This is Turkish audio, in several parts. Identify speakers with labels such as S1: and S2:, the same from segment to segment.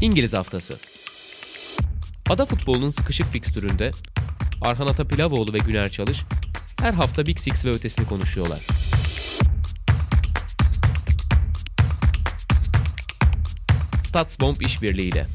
S1: İngiliz Haftası Ada futbolunun sıkışık fikstüründe Arhan Atapilavoğlu ve Güner Çalış her hafta Big Six ve ötesini konuşuyorlar. Statsbomb işbirliğiyle.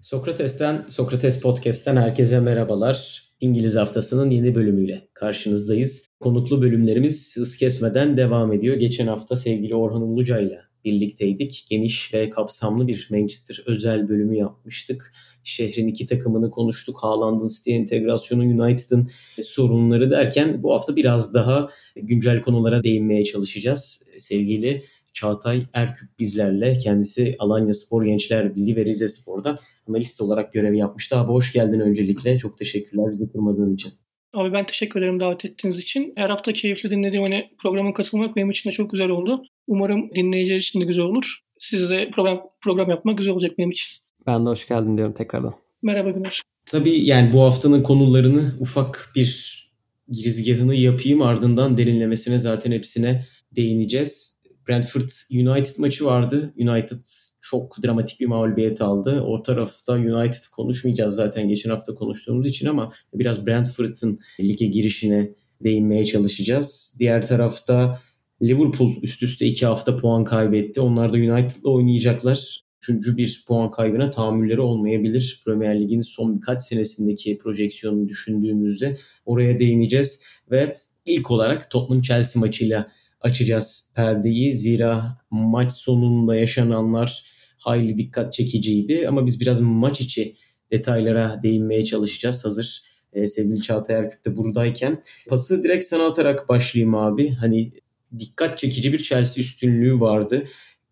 S2: Sokrates'ten, Sokrates Podcast'ten herkese merhabalar. İngiliz Haftası'nın yeni bölümüyle karşınızdayız. Konuklu bölümlerimiz hız kesmeden devam ediyor. Geçen hafta sevgili Orhan Uluca ile birlikteydik. Geniş ve kapsamlı bir Manchester özel bölümü yapmıştık. Şehrin iki takımını konuştuk. Haaland'ın City entegrasyonu, United'ın sorunları derken bu hafta biraz daha güncel konulara değinmeye çalışacağız. Sevgili Çağatay Erkük bizlerle. Kendisi Alanya Spor Gençler Birliği ve Rize Spor'da analist olarak görev yapmıştı. Abi hoş geldin öncelikle. Çok teşekkürler bizi kırmadığın için.
S3: Abi ben teşekkür ederim davet ettiğiniz için. Her hafta keyifli dinlediğim hani programa katılmak benim için de çok güzel oldu. Umarım dinleyiciler için de güzel olur. Sizle program, program yapmak güzel olacak benim için.
S4: Ben de hoş geldin diyorum tekrardan.
S3: Merhaba Güneş.
S2: Tabii yani bu haftanın konularını ufak bir girizgahını yapayım ardından derinlemesine zaten hepsine değineceğiz. Brentford United maçı vardı. United çok dramatik bir mağlubiyet aldı. O tarafta United konuşmayacağız zaten geçen hafta konuştuğumuz için ama biraz Brentford'ın lige girişine değinmeye çalışacağız. Diğer tarafta Liverpool üst üste iki hafta puan kaybetti. Onlar da United'la oynayacaklar. Üçüncü bir puan kaybına tahammülleri olmayabilir. Premier Lig'in son birkaç senesindeki projeksiyonunu düşündüğümüzde oraya değineceğiz. Ve ilk olarak Tottenham Chelsea maçıyla açacağız perdeyi. Zira maç sonunda yaşananlar hayli dikkat çekiciydi. Ama biz biraz maç içi detaylara değinmeye çalışacağız. Hazır e, sevgili Çağatay Erkük de buradayken. Pası direkt sana atarak başlayayım abi. Hani dikkat çekici bir Chelsea üstünlüğü vardı.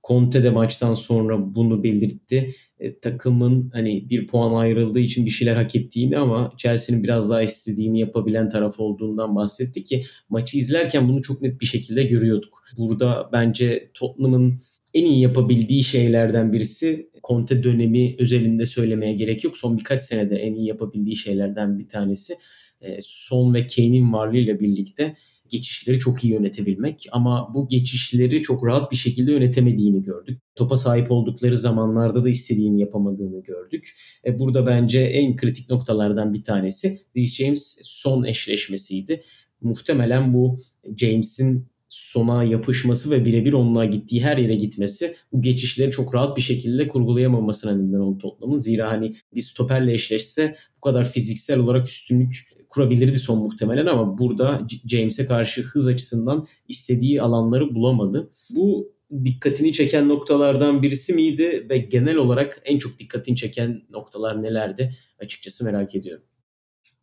S2: Conte de maçtan sonra bunu belirtti. E, takımın hani bir puan ayrıldığı için bir şeyler hak ettiğini ama Chelsea'nin biraz daha istediğini yapabilen taraf olduğundan bahsetti ki maçı izlerken bunu çok net bir şekilde görüyorduk. Burada bence Tottenham'ın en iyi yapabildiği şeylerden birisi Conte dönemi özelinde söylemeye gerek yok. Son birkaç senede en iyi yapabildiği şeylerden bir tanesi. E, Son ve Kane'in varlığıyla birlikte geçişleri çok iyi yönetebilmek ama bu geçişleri çok rahat bir şekilde yönetemediğini gördük. Topa sahip oldukları zamanlarda da istediğini yapamadığını gördük. E burada bence en kritik noktalardan bir tanesi Reece James son eşleşmesiydi. Muhtemelen bu James'in sona yapışması ve birebir onunla gittiği her yere gitmesi bu geçişleri çok rahat bir şekilde kurgulayamamasına neden oldu Tottenham'ın. Zira hani bir stoperle eşleşse bu kadar fiziksel olarak üstünlük kurabilirdi son muhtemelen ama burada James'e karşı hız açısından istediği alanları bulamadı. Bu dikkatini çeken noktalardan birisi miydi ve genel olarak en çok dikkatini çeken noktalar nelerdi? Açıkçası merak ediyorum.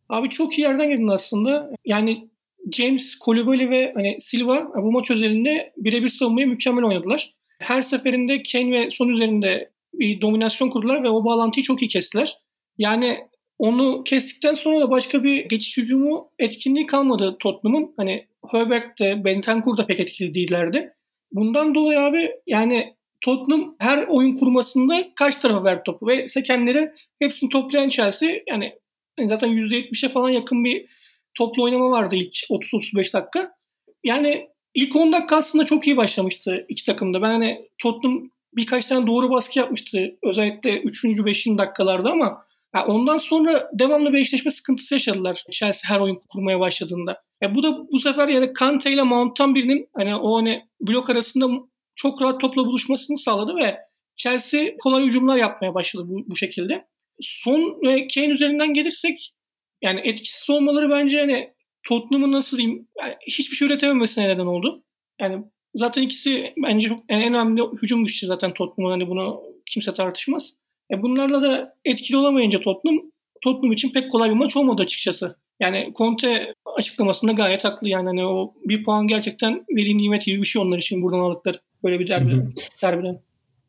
S3: Abi çok iyi yerden girdin aslında. Yani James, Koulibaly ve hani Silva bu maç özelinde birebir savunmayı mükemmel oynadılar. Her seferinde Kane ve Son üzerinde bir dominasyon kurdular ve o bağlantıyı çok iyi kestiler. Yani onu kestikten sonra da başka bir geçiş hücumu etkinliği kalmadı Tottenham'ın. Hani Höberg de Bentancur da pek etkili değillerdi. Bundan dolayı abi yani Tottenham her oyun kurmasında kaç tarafa verdi topu ve sekenleri hepsini toplayan Chelsea yani zaten %70'e falan yakın bir toplu oynama vardı ilk 30-35 dakika. Yani ilk 10 dakika aslında çok iyi başlamıştı iki takımda. Ben hani Tottenham birkaç tane doğru baskı yapmıştı özellikle 3. 5. dakikalarda ama yani ondan sonra devamlı bir eşleşme sıkıntısı yaşadılar Chelsea her oyun kurmaya başladığında. Ya bu da bu sefer yani Kante ile Mount'tan birinin hani o hani blok arasında çok rahat topla buluşmasını sağladı ve Chelsea kolay hücumlar yapmaya başladı bu, bu şekilde. Son ve Kane üzerinden gelirsek yani etkisiz olmaları bence hani Tottenham'ın nasıl diyeyim yani hiçbir şey üretememesine neden oldu. Yani zaten ikisi bence çok yani en önemli hücum güçlü zaten Tottenham'ın hani bunu kimse tartışmaz. E bunlarla da etkili olamayınca Tottenham, Tottenham için pek kolay bir maç olmadı açıkçası. Yani Conte açıklamasında gayet haklı yani hani o bir puan gerçekten veri nimet gibi bir şey onlar için buradan aldıkları böyle bir derbi, derbiden.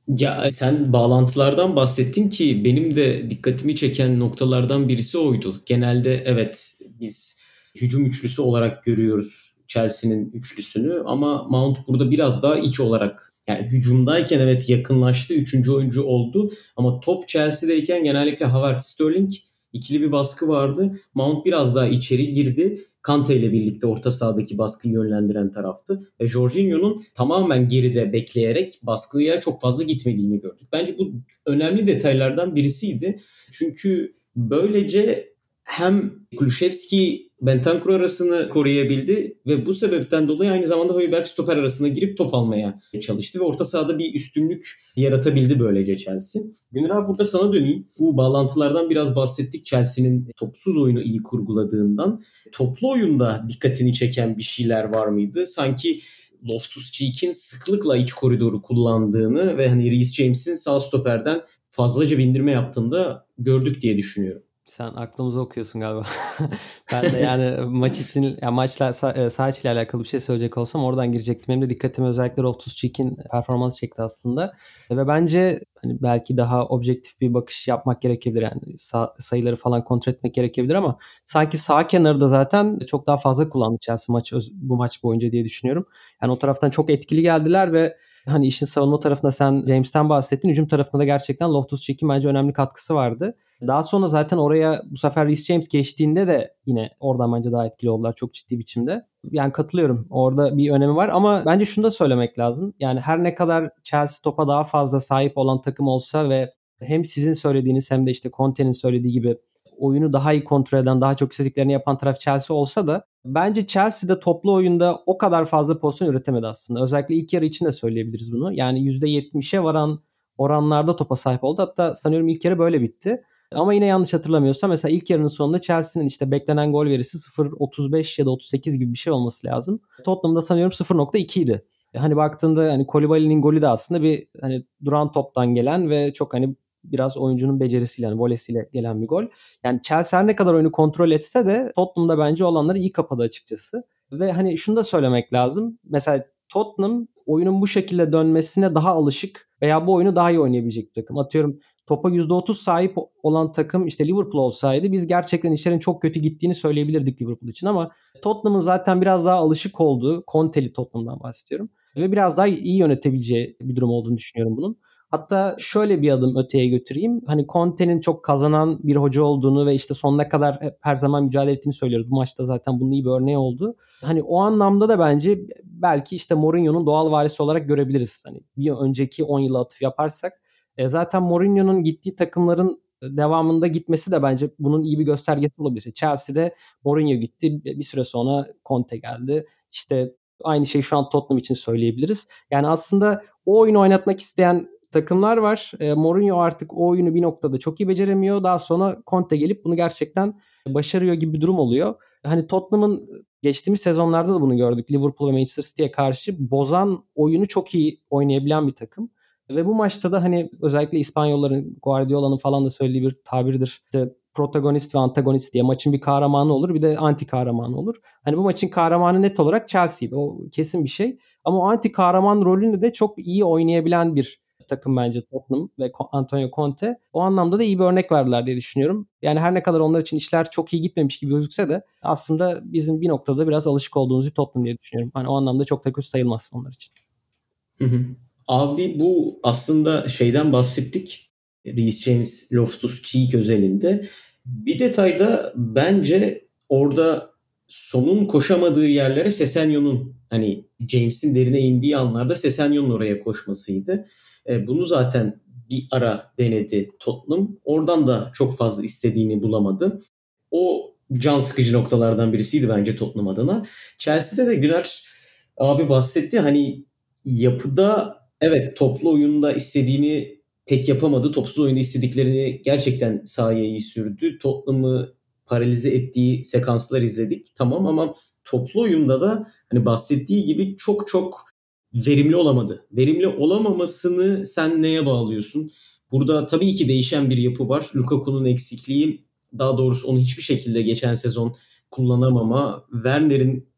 S2: Ya sen bağlantılardan bahsettin ki benim de dikkatimi çeken noktalardan birisi oydu. Genelde evet biz hücum üçlüsü olarak görüyoruz Chelsea'nin üçlüsünü ama Mount burada biraz daha iç olarak yani hücumdayken evet yakınlaştı. Üçüncü oyuncu oldu. Ama top Chelsea'deyken genellikle Havertz Sterling ikili bir baskı vardı. Mount biraz daha içeri girdi. Kante ile birlikte orta sahadaki baskıyı yönlendiren taraftı. Ve Jorginho'nun tamamen geride bekleyerek baskıya çok fazla gitmediğini gördük. Bence bu önemli detaylardan birisiydi. Çünkü böylece hem Kulüşevski Bentancur arasını koruyabildi ve bu sebepten dolayı aynı zamanda Højberg stoper arasına girip top almaya çalıştı ve orta sahada bir üstünlük yaratabildi böylece Chelsea. Günür abi burada sana döneyim. Bu bağlantılardan biraz bahsettik Chelsea'nin topsuz oyunu iyi kurguladığından. Toplu oyunda dikkatini çeken bir şeyler var mıydı? Sanki Loftus-Cheek'in sıklıkla iç koridoru kullandığını ve hani Reece James'in sağ stoperden fazlaca bindirme yaptığında gördük diye düşünüyorum.
S4: Sen aklımızı okuyorsun galiba. ben de yani maç için ya maçla sah- saha ile alakalı bir şey söyleyecek olsam oradan girecektim. Benim de dikkatimi özellikle Loftus Cheek'in performans çekti aslında. Ve bence hani belki daha objektif bir bakış yapmak gerekebilir. Yani sağ, sayıları falan kontrol etmek gerekebilir ama sanki sağ kenarı da zaten çok daha fazla kullandı Chelsea maç bu maç boyunca diye düşünüyorum. Yani o taraftan çok etkili geldiler ve hani işin savunma tarafında sen James'ten bahsettin. Hücum tarafında da gerçekten Loftus Cheek'in bence önemli katkısı vardı. Daha sonra zaten oraya bu sefer Reece James geçtiğinde de yine oradan bence daha etkili oldular çok ciddi biçimde. Yani katılıyorum. Orada bir önemi var ama bence şunu da söylemek lazım. Yani her ne kadar Chelsea topa daha fazla sahip olan takım olsa ve hem sizin söylediğiniz hem de işte Conte'nin söylediği gibi oyunu daha iyi kontrol eden, daha çok istediklerini yapan taraf Chelsea olsa da bence Chelsea'de toplu oyunda o kadar fazla pozisyon üretemedi aslında. Özellikle ilk yarı için de söyleyebiliriz bunu. Yani %70'e varan oranlarda topa sahip oldu. Hatta sanıyorum ilk yarı böyle bitti. Ama yine yanlış hatırlamıyorsam mesela ilk yarının sonunda Chelsea'nin işte beklenen gol verisi 0.35 ya da 38 gibi bir şey olması lazım. Tottenham'da sanıyorum 0.2 idi. Hani baktığında hani Kolibali'nin golü de aslında bir hani duran toptan gelen ve çok hani biraz oyuncunun becerisiyle yani volesiyle gelen bir gol. Yani Chelsea ne kadar oyunu kontrol etse de Tottenham'da bence olanları iyi kapadı açıkçası. Ve hani şunu da söylemek lazım. Mesela Tottenham oyunun bu şekilde dönmesine daha alışık veya bu oyunu daha iyi oynayabilecek bir takım. Atıyorum topa %30 sahip olan takım işte Liverpool olsaydı biz gerçekten işlerin çok kötü gittiğini söyleyebilirdik Liverpool için ama Tottenham'ın zaten biraz daha alışık olduğu Conte'li Tottenham'dan bahsediyorum ve biraz daha iyi yönetebileceği bir durum olduğunu düşünüyorum bunun. Hatta şöyle bir adım öteye götüreyim. Hani Conte'nin çok kazanan bir hoca olduğunu ve işte sonuna kadar her zaman mücadele ettiğini söylüyoruz. Bu maçta zaten bunun iyi bir örneği oldu. Hani o anlamda da bence belki işte Mourinho'nun doğal varisi olarak görebiliriz. Hani bir önceki 10 yıla atıf yaparsak e, zaten Mourinho'nun gittiği takımların devamında gitmesi de bence bunun iyi bir göstergesi olabilir. Chelsea'de Mourinho gitti. Bir süre sonra Conte geldi. İşte aynı şeyi şu an Tottenham için söyleyebiliriz. Yani aslında o oyunu oynatmak isteyen takımlar var. E, Mourinho artık o oyunu bir noktada çok iyi beceremiyor. Daha sonra Conte gelip bunu gerçekten başarıyor gibi bir durum oluyor. Hani Tottenham'ın geçtiğimiz sezonlarda da bunu gördük. Liverpool ve Manchester City'ye karşı bozan oyunu çok iyi oynayabilen bir takım. Ve bu maçta da hani özellikle İspanyolların Guardiola'nın falan da söylediği bir tabirdir. İşte protagonist ve antagonist diye maçın bir kahramanı olur bir de anti kahramanı olur. Hani bu maçın kahramanı net olarak Chelsea'ydi. O kesin bir şey. Ama o anti kahraman rolünü de çok iyi oynayabilen bir takım bence Tottenham ve Antonio Conte. O anlamda da iyi bir örnek verdiler diye düşünüyorum. Yani her ne kadar onlar için işler çok iyi gitmemiş gibi gözükse de aslında bizim bir noktada biraz alışık olduğumuz bir Tottenham diye düşünüyorum. Hani o anlamda çok da kötü sayılmaz onlar için.
S2: Abi bu aslında şeyden bahsettik. Reece James, Loftus Cheek özelinde. Bir detayda bence orada sonun koşamadığı yerlere Sesenyon'un hani James'in derine indiği anlarda Sesenyon'un oraya koşmasıydı. E, bunu zaten bir ara denedi Tottenham. Oradan da çok fazla istediğini bulamadı. O can sıkıcı noktalardan birisiydi bence Tottenham adına. Chelsea'de de Güner abi bahsetti. Hani yapıda evet toplu oyunda istediğini pek yapamadı. Topsuz oyunda istediklerini gerçekten sahaya sürdü. Tottenham'ı paralize ettiği sekanslar izledik. Tamam ama toplu oyunda da hani bahsettiği gibi çok çok verimli olamadı. Verimli olamamasını sen neye bağlıyorsun? Burada tabii ki değişen bir yapı var. Lukaku'nun eksikliği daha doğrusu onu hiçbir şekilde geçen sezon kullanamama, Werner'in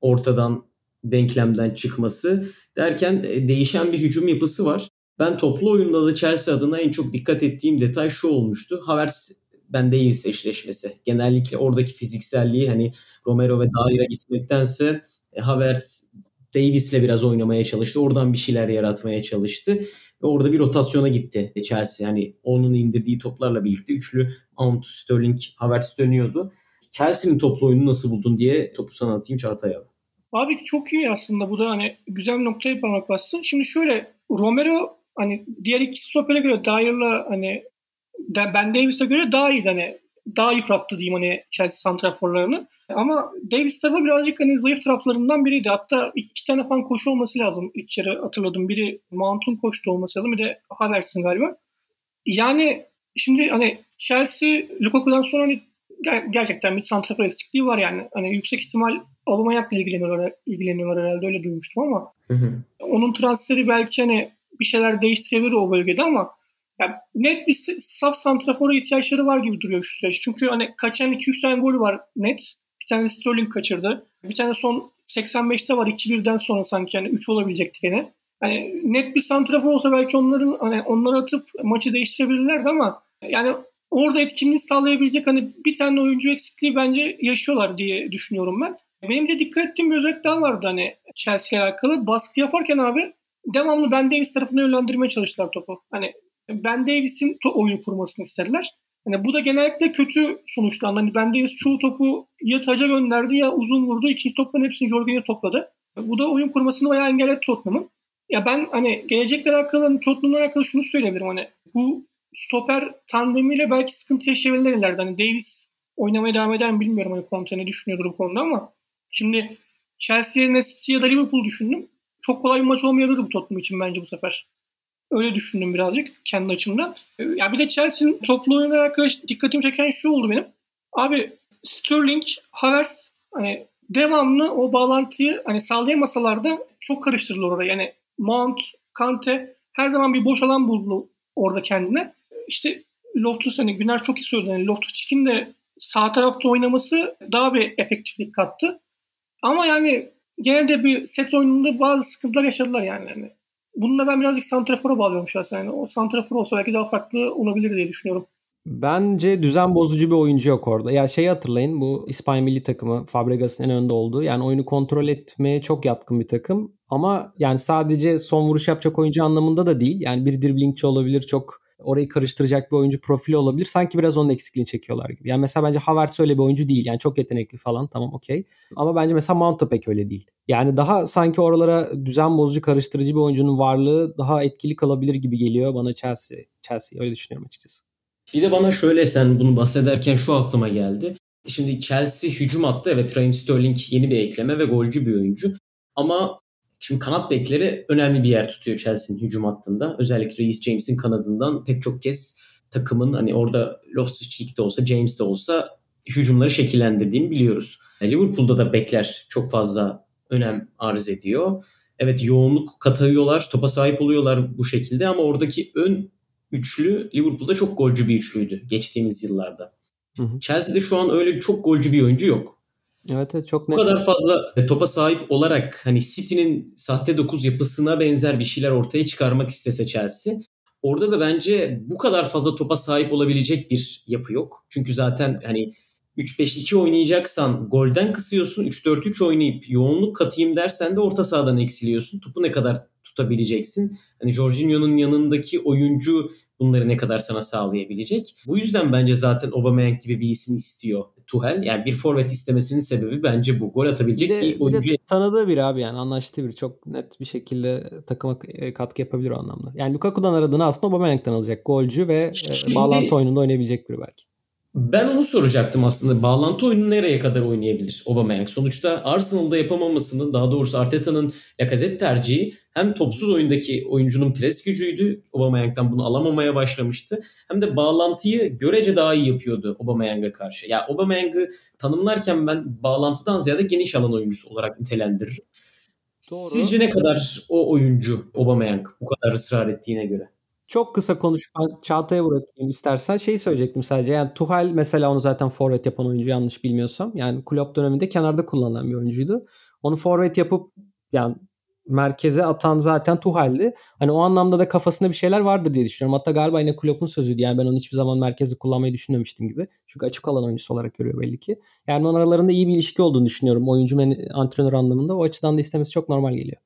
S2: ortadan denklemden çıkması derken e, değişen bir hücum yapısı var. Ben toplu oyunda da Chelsea adına en çok dikkat ettiğim detay şu olmuştu. Havertz ben Davis eşleşmesi. Genellikle oradaki fizikselliği hani Romero ve Daira gitmektense e, Havertz Davis'le biraz oynamaya çalıştı. Oradan bir şeyler yaratmaya çalıştı. Ve orada bir rotasyona gitti Chelsea. Yani onun indirdiği toplarla birlikte üçlü Mount, Sterling, Havertz dönüyordu. Chelsea'nin toplu oyunu nasıl buldun diye topu sana atayım Çağatay abi.
S3: Abi çok iyi aslında bu da hani güzel noktaya parmak bastın. Şimdi şöyle Romero hani diğer iki stopere göre Dyer'la hani Ben Davis'e göre daha iyi hani daha yıprattı diyeyim hani Chelsea santraforlarını. Ama Davis tarafı birazcık hani zayıf taraflarından biriydi. Hatta iki tane falan koşu olması lazım. İlk kere hatırladım. Biri Mount'un koştu olması lazım. Bir de Havertz'in galiba. Yani şimdi hani Chelsea Lukaku'dan sonra hani gerçekten bir santrafor eksikliği var yani. Hani yüksek ihtimal Aubameyang'la ilgileniyorlar, ilgileniyorlar herhalde öyle duymuştum ama hı hı. onun transferi belki hani bir şeyler değiştirebilir o bölgede ama yani net bir saf santrafora ihtiyaçları var gibi duruyor şu süreç. Çünkü hani kaçan 2-3 tane golü var net. Bir tane Sterling kaçırdı. Bir tane son 85'te var 2-1'den sonra sanki yani 3 olabilecekti gene. Hani net bir santrafor olsa belki onların hani onları atıp maçı değiştirebilirlerdi ama yani orada etkinliği sağlayabilecek hani bir tane oyuncu eksikliği bence yaşıyorlar diye düşünüyorum ben. Benim de dikkat ettiğim bir özellik daha vardı hani Chelsea ile alakalı. Baskı yaparken abi devamlı Ben Davis tarafına yönlendirmeye çalıştılar topu. Hani Ben Davis'in oyunu kurmasını isterler. Yani bu da genellikle kötü sonuçlandı. Hani Ben Davis çoğu topu ya taca gönderdi ya uzun vurdu. İkinci topların hepsini Jorginho topladı. Bu da oyun kurmasını bayağı engelledi Tottenham'ın. Ya ben hani gelecekle alakalı hani Tottenham'la alakalı şunu söyleyebilirim. Hani bu stoper tandemiyle belki sıkıntı yaşayabilirler ileride. Hani Davis oynamaya devam eder mi bilmiyorum. Hani Conte ne düşünüyordur bu konuda ama şimdi Chelsea yerine ya da Liverpool düşündüm. Çok kolay bir maç olmayabilir bu Tottenham için bence bu sefer. Öyle düşündüm birazcık kendi açımdan. Ya bir de Chelsea'nin toplu oyunla alakalı dikkatimi çeken şu oldu benim. Abi Sterling, Havertz hani devamlı o bağlantıyı hani sağlayamasalar da çok karıştırdılar orada. Yani Mount, Kante her zaman bir boş alan buldu orada kendine. İşte Loftus hani Güner çok iyi söyledi. Yani Loftus Cheek'in de sağ tarafta oynaması daha bir efektiflik kattı. Ama yani gene de bir set oyununda bazı sıkıntılar yaşadılar yani. yani bunu da ben birazcık Santrafor'a bağlıyorum şahsen. Yani o Santrafor olsa belki daha farklı olabilir diye düşünüyorum.
S4: Bence düzen bozucu bir oyuncu yok orada. Ya şeyi hatırlayın bu İspanya milli takımı Fabregas'ın en önde olduğu. Yani oyunu kontrol etmeye çok yatkın bir takım. Ama yani sadece son vuruş yapacak oyuncu anlamında da değil. Yani bir driblingçi olabilir çok orayı karıştıracak bir oyuncu profili olabilir. Sanki biraz onun eksikliğini çekiyorlar gibi. Yani mesela bence Havertz öyle bir oyuncu değil. Yani çok yetenekli falan tamam okey. Ama bence mesela Mount pek öyle değil. Yani daha sanki oralara düzen bozucu karıştırıcı bir oyuncunun varlığı daha etkili kalabilir gibi geliyor bana Chelsea. Chelsea öyle düşünüyorum açıkçası.
S2: Bir de bana şöyle sen bunu bahsederken şu aklıma geldi. Şimdi Chelsea hücum attı. Evet Raheem Sterling yeni bir ekleme ve golcü bir oyuncu. Ama Şimdi kanat bekleri önemli bir yer tutuyor Chelsea'nin hücum hattında. Özellikle Reece James'in kanadından pek çok kez takımın hani orada Loftus-Cheek de olsa James de olsa hücumları şekillendirdiğini biliyoruz. Liverpool'da da bekler çok fazla önem arz ediyor. Evet yoğunluk katayıyorlar, topa sahip oluyorlar bu şekilde ama oradaki ön üçlü Liverpool'da çok golcü bir üçlüydü geçtiğimiz yıllarda. Hı hı. Chelsea'de şu an öyle çok golcü bir oyuncu yok.
S4: Evet, evet çok
S2: net. Bu kadar fazla e, topa sahip olarak hani City'nin sahte 9 yapısına benzer bir şeyler ortaya çıkarmak istese Chelsea. Orada da bence bu kadar fazla topa sahip olabilecek bir yapı yok. Çünkü zaten hani 3-5-2 oynayacaksan golden kısıyorsun. 3-4-3 oynayıp yoğunluk katayım dersen de orta sahadan eksiliyorsun. Topu ne kadar tutabileceksin? Hani Jorginho'nun yanındaki oyuncu bunları ne kadar sana sağlayabilecek? Bu yüzden bence zaten Aubameyang gibi bir isim istiyor Tuhel. Yani bir forvet istemesinin sebebi bence bu. Gol atabilecek bir, de, bir oyuncu.
S4: Bir de tanıdığı bir abi yani anlaştığı bir. Çok net bir şekilde takıma e, katkı yapabilir o anlamda. Yani Lukaku'dan aradığını aslında Aubameyang'dan alacak. Golcü ve e, Şimdi, bağlantı oyununda oynayabilecek biri belki.
S2: Ben onu soracaktım aslında. Bağlantı oyunu nereye kadar oynayabilir Aubameyang? Sonuçta Arsenal'da yapamamasının, daha doğrusu Arteta'nın Lacazette tercihi hem topsuz oyundaki oyuncunun pres gücüydü. Aubameyang'dan bunu alamamaya başlamıştı. Hem de bağlantıyı görece daha iyi yapıyordu Aubameyang'a karşı. Ya yani Aubameyang'ı tanımlarken ben bağlantıdan ziyade geniş alan oyuncusu olarak nitelendiririm. Doğru. Sizce ne kadar o oyuncu Aubameyang bu kadar ısrar ettiğine göre?
S4: Çok kısa konuş. Çağatay'a bırakayım istersen. Şeyi söyleyecektim sadece. Yani Tuhal mesela onu zaten forvet yapan oyuncu yanlış bilmiyorsam. Yani Klopp döneminde kenarda kullanılan bir oyuncuydu. Onu forvet yapıp yani merkeze atan zaten Tuhal'di. Hani o anlamda da kafasında bir şeyler vardır diye düşünüyorum. Hatta galiba yine Klopp'un sözüydü. Yani ben onu hiçbir zaman merkezi kullanmayı düşünmemiştim gibi. Çünkü açık alan oyuncusu olarak görüyor belli ki. Yani onun aralarında iyi bir ilişki olduğunu düşünüyorum. Oyuncu antrenör anlamında. O açıdan da istemesi çok normal geliyor.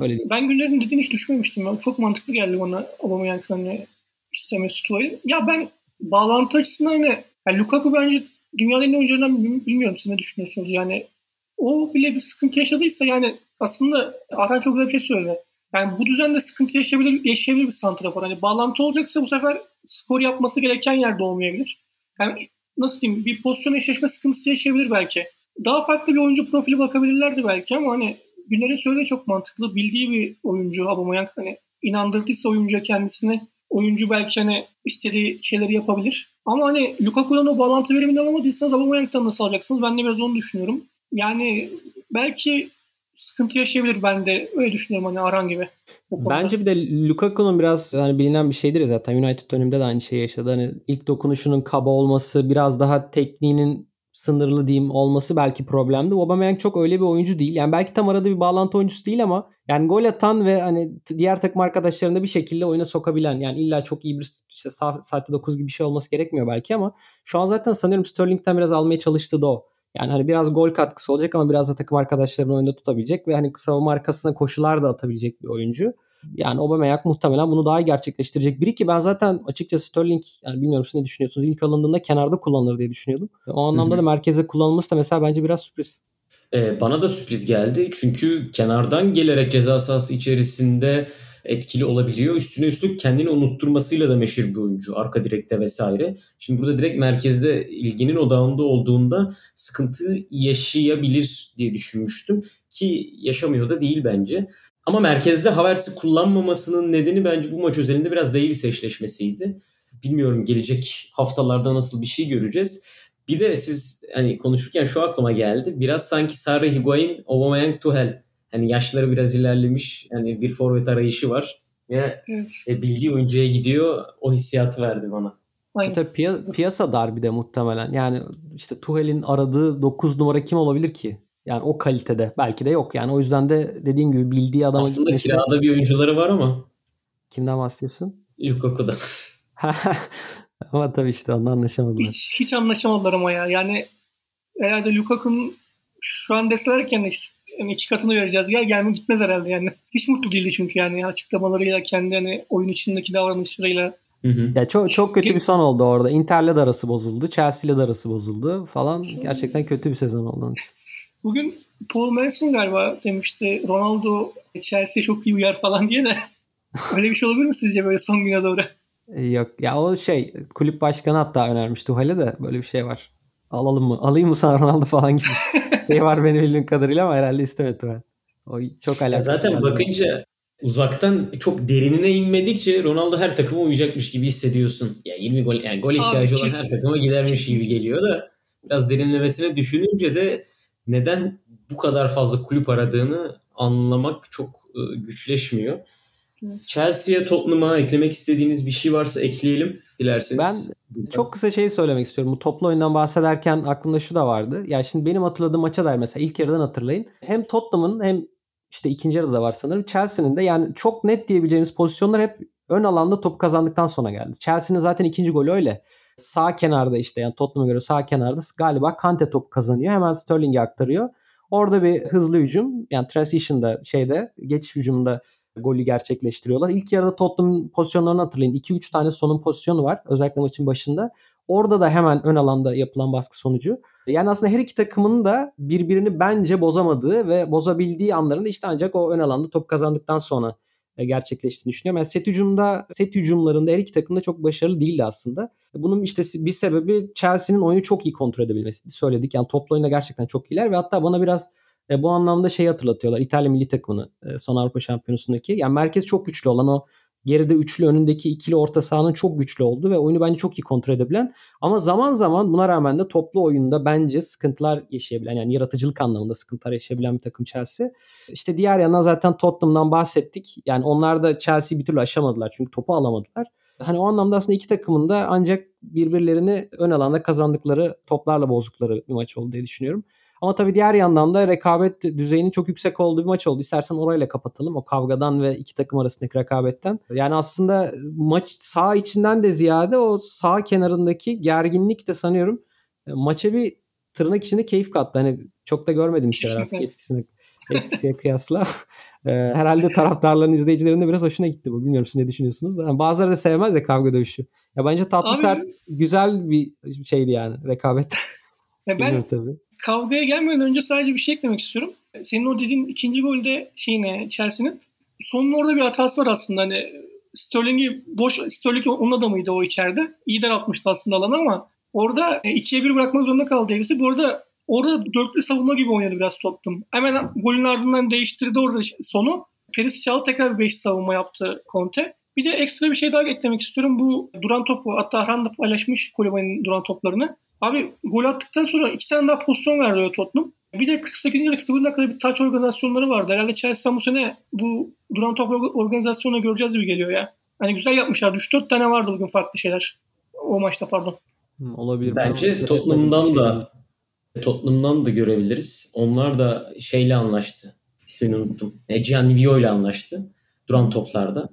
S4: Öyle değil.
S3: Ben Günler'in dediğini hiç düşünmemiştim. Ya. Çok mantıklı geldi bana Aubameyang'ın hani istemesi Tuval'in. Ya ben bağlantı açısından hani yani Lukaku bence dünyanın en oyuncularından bilmiyorum siz ne düşünüyorsunuz. Yani o bile bir sıkıntı yaşadıysa yani aslında Arhan çok güzel bir şey söyledi. Yani bu düzende sıkıntı yaşayabilir, yaşayabilir bir santrafor. Hani bağlantı olacaksa bu sefer skor yapması gereken yerde olmayabilir. Yani nasıl diyeyim bir pozisyon eşleşme sıkıntısı yaşayabilir belki. Daha farklı bir oyuncu profili bakabilirlerdi belki ama hani Güner'in söylediği çok mantıklı. Bildiği bir oyuncu Aubameyang hani inandırdıysa oyuncuya kendisini oyuncu belki hani istediği şeyleri yapabilir. Ama hani Lukaku'dan o bağlantı verimini alamadıysanız Aubameyang'dan nasıl alacaksınız? Ben de biraz onu düşünüyorum. Yani belki sıkıntı yaşayabilir ben de öyle düşünüyorum hani Aran gibi.
S4: Bence bir de Lukaku'nun biraz hani bilinen bir şeydir zaten United döneminde de aynı şeyi yaşadı. Hani ilk dokunuşunun kaba olması, biraz daha tekniğinin sınırlı diyeyim olması belki problemdi. Aubameyang çok öyle bir oyuncu değil. Yani belki tam arada bir bağlantı oyuncusu değil ama yani gol atan ve hani diğer takım arkadaşlarını da bir şekilde oyuna sokabilen yani illa çok iyi bir işte saatte 9 gibi bir şey olması gerekmiyor belki ama şu an zaten sanıyorum Sterling'den biraz almaya çalıştı da o. Yani hani biraz gol katkısı olacak ama biraz da takım arkadaşlarını oyunda tutabilecek ve hani savunma arkasına koşular da atabilecek bir oyuncu. Yani Aubameyang muhtemelen bunu daha iyi gerçekleştirecek biri ki ben zaten açıkçası Sterling yani bilmiyorum siz ne düşünüyorsunuz ilk alındığında kenarda kullanılır diye düşünüyordum. O anlamda da merkeze kullanılması da mesela bence biraz sürpriz.
S2: Ee, bana da sürpriz geldi çünkü kenardan gelerek ceza sahası içerisinde etkili olabiliyor. Üstüne üstlük kendini unutturmasıyla da meşhur bir oyuncu. Arka direkte vesaire. Şimdi burada direkt merkezde ilginin odağında olduğunda sıkıntı yaşayabilir diye düşünmüştüm. Ki yaşamıyor da değil bence. Ama merkezde Havertz'i kullanmamasının nedeni bence bu maç özelinde biraz Davis eşleşmesiydi. Bilmiyorum gelecek haftalarda nasıl bir şey göreceğiz. Bir de siz hani konuşurken şu aklıma geldi. Biraz sanki Sarri, Higuain, Aubameyang, Tuhel. Hani yaşları biraz ilerlemiş. Yani bir forvet arayışı var. Ve evet. e, bildiği oyuncuya gidiyor. O hissiyatı verdi bana.
S4: Aynen. Tabii piy- piyasa dar bir de muhtemelen. Yani işte Tuhel'in aradığı 9 numara kim olabilir ki? Yani o kalitede. Belki de yok. Yani o yüzden de dediğim gibi bildiği adama
S2: Aslında gitmesi... kirada bir oyuncuları var ama.
S4: Kimden bahsediyorsun?
S2: Lukaku'dan.
S4: ama tabii işte ondan anlaşamadılar.
S3: Hiç, hiç anlaşamadılar ama ya. Yani herhalde Lukaku'nun şu an deselerken işte yani iki katını vereceğiz. Gel gelme gitmez herhalde yani. Hiç mutlu değildi çünkü yani açıklamalarıyla kendi hani oyun içindeki davranışlarıyla
S4: Hı hı. Ya çok çok kötü bir son oldu orada. Inter'le de arası bozuldu, Chelsea'yle de arası bozuldu falan. Gerçekten kötü bir sezon oldu.
S3: Bugün Paul Manson galiba demişti Ronaldo Chelsea çok iyi uyar falan diye de öyle bir şey olabilir mi sizce böyle son güne doğru?
S4: E, yok ya o şey kulüp başkanı hatta önermiş Tuhal'e de böyle bir şey var. Alalım mı? Alayım mı sana Ronaldo falan gibi. şey var benim bildiğim kadarıyla ama herhalde istemedi Tuhal. O çok alakası.
S2: Zaten bakınca uzaktan çok derinine inmedikçe Ronaldo her takıma uyacakmış gibi hissediyorsun. Ya 20 gol yani gol ihtiyacı Abi, olan her takıma gidermiş gibi geliyor da biraz derinlemesine düşününce de neden bu kadar fazla kulüp aradığını anlamak çok e, güçleşmiyor. Evet. Chelsea'ye Tottenham'a eklemek istediğiniz bir şey varsa ekleyelim dilerseniz.
S4: Ben çok kısa şey söylemek istiyorum. Bu toplu oyundan bahsederken aklımda şu da vardı. Ya şimdi benim hatırladığım maça dair mesela ilk yarıdan hatırlayın. Hem Tottenham'ın hem işte ikinci yarıda da var sanırım. Chelsea'nin de yani çok net diyebileceğimiz pozisyonlar hep ön alanda top kazandıktan sonra geldi. Chelsea'nin zaten ikinci golü öyle. Sağ kenarda işte yani Tottenham'a göre sağ kenarda galiba Kante top kazanıyor. Hemen Sterling'e aktarıyor. Orada bir hızlı hücum yani transition'da şeyde geçiş hücumunda golü gerçekleştiriyorlar. İlk yarıda Tottenham pozisyonlarını hatırlayın. 2-3 tane sonun pozisyonu var özellikle maçın başında. Orada da hemen ön alanda yapılan baskı sonucu. Yani aslında her iki takımın da birbirini bence bozamadığı ve bozabildiği anlarında işte ancak o ön alanda top kazandıktan sonra gerçekleştiğini düşünüyorum. Yani set hücumda, set hücumlarında her iki takım da çok başarılı değildi aslında. Bunun işte bir sebebi Chelsea'nin oyunu çok iyi kontrol edebilmesi. Söyledik yani toplu oyunda gerçekten çok iyiler ve hatta bana biraz e, bu anlamda şey hatırlatıyorlar. İtalya milli takımını e, son Avrupa Şampiyonası'ndaki. Yani merkez çok güçlü olan o geride üçlü önündeki ikili orta sahanın çok güçlü oldu ve oyunu bence çok iyi kontrol edebilen ama zaman zaman buna rağmen de toplu oyunda bence sıkıntılar yaşayabilen yani yaratıcılık anlamında sıkıntılar yaşayabilen bir takım Chelsea. İşte diğer yandan zaten Tottenham'dan bahsettik. Yani onlar da Chelsea'yi bir türlü aşamadılar çünkü topu alamadılar. Hani o anlamda aslında iki takımın da ancak birbirlerini ön alanda kazandıkları toplarla bozdukları bir maç oldu diye düşünüyorum. Ama tabii diğer yandan da rekabet düzeyinin çok yüksek olduğu bir maç oldu. İstersen orayla kapatalım. O kavgadan ve iki takım arasındaki rekabetten. Yani aslında maç sağ içinden de ziyade o sağ kenarındaki gerginlik de sanıyorum e, maça bir tırnak içinde keyif kattı. Hani çok da görmedim şeyler artık eskisine eskisiye kıyasla. Ee, herhalde taraftarların izleyicilerinin de biraz hoşuna gitti bu. Bilmiyorum siz ne düşünüyorsunuz da. Yani bazıları da sevmez ya kavga dövüşü. Ya bence tatlı Abi, sert güzel bir şeydi yani rekabet.
S3: Ya ben tabii. Kavgaya gelmeden önce sadece bir şey eklemek istiyorum. Senin o dediğin ikinci golde şeyine Chelsea'nin sonun orada bir hatası var aslında. Hani Sterling'i boş Sterling onun adamıydı o içeride. İyi daraltmıştı aslında alanı ama orada e, ikiye bir bırakmak zorunda kaldı Davis'i. Bu arada orada dörtlü savunma gibi oynadı biraz Tottenham. Hemen golün ardından değiştirdi orada sonu. Peris Çal tekrar bir beş savunma yaptı Conte. Bir de ekstra bir şey daha eklemek istiyorum. Bu duran topu hatta Hrant da paylaşmış Kolibali'nin duran toplarını. Abi gol attıktan sonra iki tane daha pozisyon verdi Tottenham. Bir de 48. dakikada dakikada bir taç organizasyonları vardı. Herhalde Chelsea bu sene bu duran top organizasyonu göreceğiz gibi geliyor ya. Hani güzel yapmışlar. 3-4 tane vardı bugün farklı şeyler. O maçta pardon.
S2: olabilir. Bence Tottenham'dan da Tottenham'dan da görebiliriz. Onlar da şeyle anlaştı. İsmini unuttum. E, Gianni ile anlaştı. Duran toplarda.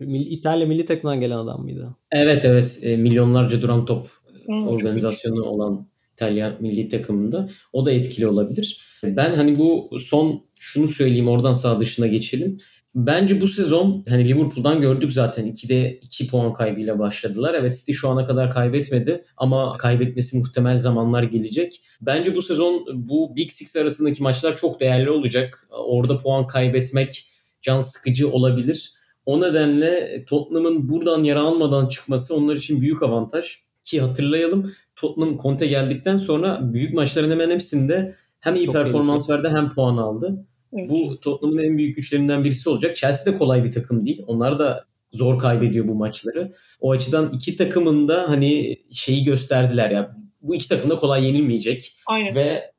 S4: İtalya milli takımından gelen adam mıydı?
S2: Evet evet. E, milyonlarca duran top hmm, organizasyonu olan İtalya milli takımında. O da etkili olabilir. Ben hani bu son şunu söyleyeyim oradan sağ dışına geçelim. Bence bu sezon hani Liverpool'dan gördük zaten 2'de 2 puan kaybıyla başladılar. Evet City şu ana kadar kaybetmedi ama kaybetmesi muhtemel zamanlar gelecek. Bence bu sezon bu Big Six arasındaki maçlar çok değerli olacak. Orada puan kaybetmek can sıkıcı olabilir. O nedenle Tottenham'ın buradan yara almadan çıkması onlar için büyük avantaj. Ki hatırlayalım Tottenham Conte geldikten sonra büyük maçların hemen hepsinde hem iyi Çok performans verdi hem puan aldı. Evet. Bu Tottenham'ın en büyük güçlerinden birisi olacak. Chelsea de kolay bir takım değil. Onlar da zor kaybediyor bu maçları. O açıdan iki takımın da hani şeyi gösterdiler ya. Bu iki takım da kolay yenilmeyecek.
S3: Aynen.
S2: Ve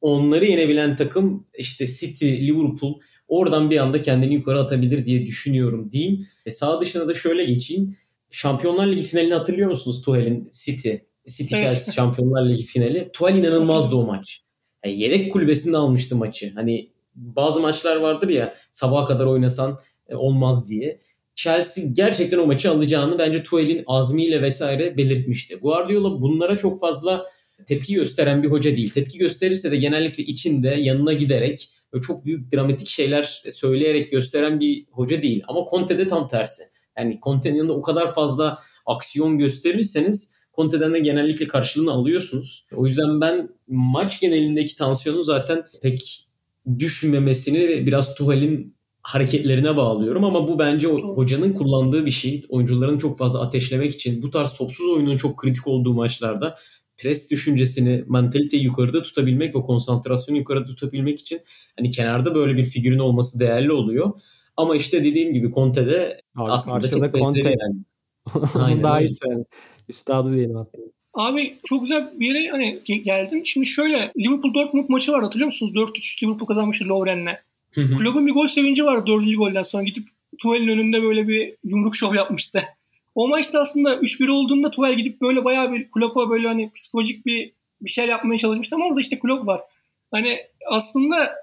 S2: onları yenebilen takım işte City, Liverpool oradan bir anda kendini yukarı atabilir diye düşünüyorum diyeyim. E sağ dışına da şöyle geçeyim. Şampiyonlar Ligi finalini hatırlıyor musunuz Tuhel'in City? City Chelsea Şampiyonlar Ligi finali. Tuhal inanılmazdı o maç. Yani yedek kulübesinde almıştı maçı. Hani bazı maçlar vardır ya sabaha kadar oynasan e, olmaz diye. Chelsea gerçekten o maçı alacağını bence Tuhel'in azmiyle vesaire belirtmişti. Guardiola bunlara çok fazla tepki gösteren bir hoca değil. Tepki gösterirse de genellikle içinde yanına giderek çok büyük dramatik şeyler söyleyerek gösteren bir hoca değil. Ama Conte de tam tersi. Yani Conte'nin yanında o kadar fazla aksiyon gösterirseniz Conte'den de genellikle karşılığını alıyorsunuz. O yüzden ben maç genelindeki tansiyonu zaten pek düşmemesini biraz Tuhal'in hareketlerine bağlıyorum ama bu bence hocanın kullandığı bir şey. Oyuncuların çok fazla ateşlemek için bu tarz topsuz oyunun çok kritik olduğu maçlarda pres düşüncesini, mentaliteyi yukarıda tutabilmek ve konsantrasyonu yukarıda tutabilmek için hani kenarda böyle bir figürün olması değerli oluyor. Ama işte dediğim gibi Conte'de aslında çok benzeri yani.
S4: Aynen, daha iyi Üstadı diyelim hatta.
S3: Abi çok güzel bir yere hani geldim. Şimdi şöyle Liverpool Dortmund maçı var hatırlıyor musunuz? 4-3 Liverpool kazanmıştı Lovren'le. Kulübün bir gol sevinci vardı dördüncü golden sonra gidip Tuval'in önünde böyle bir yumruk şov yapmıştı. O maçta aslında 3-1 olduğunda Tuval gidip böyle bayağı bir Klopp'a böyle hani psikolojik bir bir şey yapmaya çalışmıştı ama orada işte Klopp var. Hani aslında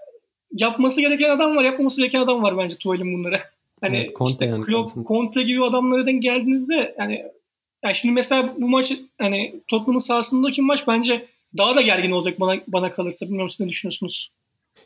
S3: yapması gereken adam var, yapmaması gereken adam var bence Tuval'in bunları. Hani evet, Conte işte yani Klopp, Conte gibi adamlara denk geldiğinizde yani yani şimdi mesela bu maç hani Tottenham'ın sahasındaki maç bence daha da gergin olacak bana bana kalırsa. Bilmiyorum siz ne düşünüyorsunuz?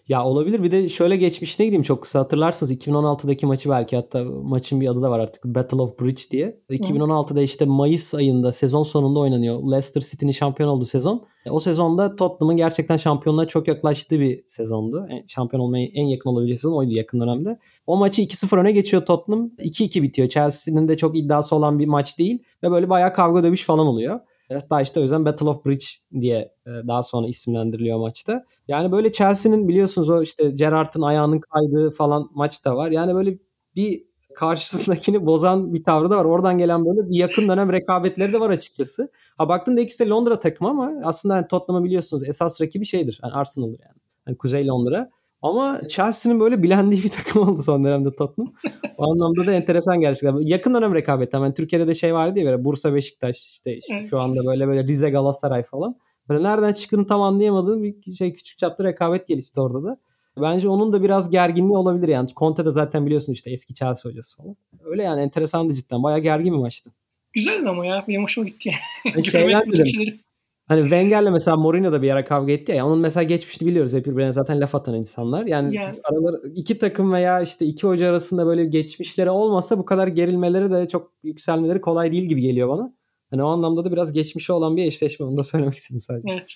S4: Ya olabilir. Bir de şöyle geçmişine gideyim çok kısa. Hatırlarsınız 2016'daki maçı belki hatta maçın bir adı da var artık. Battle of Bridge diye. 2016'da işte Mayıs ayında sezon sonunda oynanıyor. Leicester City'nin şampiyon olduğu sezon. E, o sezonda Tottenham'ın gerçekten şampiyonluğa çok yaklaştığı bir sezondu. E, şampiyon olmaya en yakın olabileceği sezon oydu yakın dönemde. O maçı 2-0 öne geçiyor Tottenham. 2-2 bitiyor. Chelsea'nin de çok iddiası olan bir maç değil. Ve böyle bayağı kavga dövüş falan oluyor. Hatta işte o yüzden Battle of Bridge diye e, daha sonra isimlendiriliyor maçta. Yani böyle Chelsea'nin biliyorsunuz o işte Gerrard'ın ayağının kaydığı falan maç da var. Yani böyle bir karşısındakini bozan bir tavrı da var. Oradan gelen böyle bir yakın dönem rekabetleri de var açıkçası. Ha baktığında ikisi de Londra takımı ama aslında yani Tottenham'ı biliyorsunuz esas rakibi şeydir. Yani Arsenal'dır yani. yani Kuzey Londra. Ama Chelsea'nin böyle bilendiği bir takım oldu son dönemde Tottenham. o anlamda da enteresan gerçekten. Yakın dönem rekabet. Yani Türkiye'de de şey vardı ya böyle Bursa Beşiktaş işte şu anda böyle böyle Rize Galatasaray falan. Böyle nereden çıktığını tam anlayamadığım bir şey küçük çaplı rekabet gelişti orada da. Bence onun da biraz gerginliği olabilir yani. Conte de zaten biliyorsun işte eski Chelsea hocası falan. Öyle yani enteresandı cidden. Bayağı gergin bir maçtı.
S3: Güzeldi ama ya. Benim hoşuma gitti.
S4: Yani. Şeyler dedim. Hani Wenger'le mesela Mourinho da bir ara kavga etti ya. Onun mesela geçmişini biliyoruz. Hep birbirine zaten laf atan insanlar. Yani, yani. araları iki takım veya işte iki hoca arasında böyle geçmişleri olmasa bu kadar gerilmeleri de çok yükselmeleri kolay değil gibi geliyor bana. Hani o anlamda da biraz geçmişi olan bir eşleşme. Onu da söylemek istedim sadece.
S3: Evet.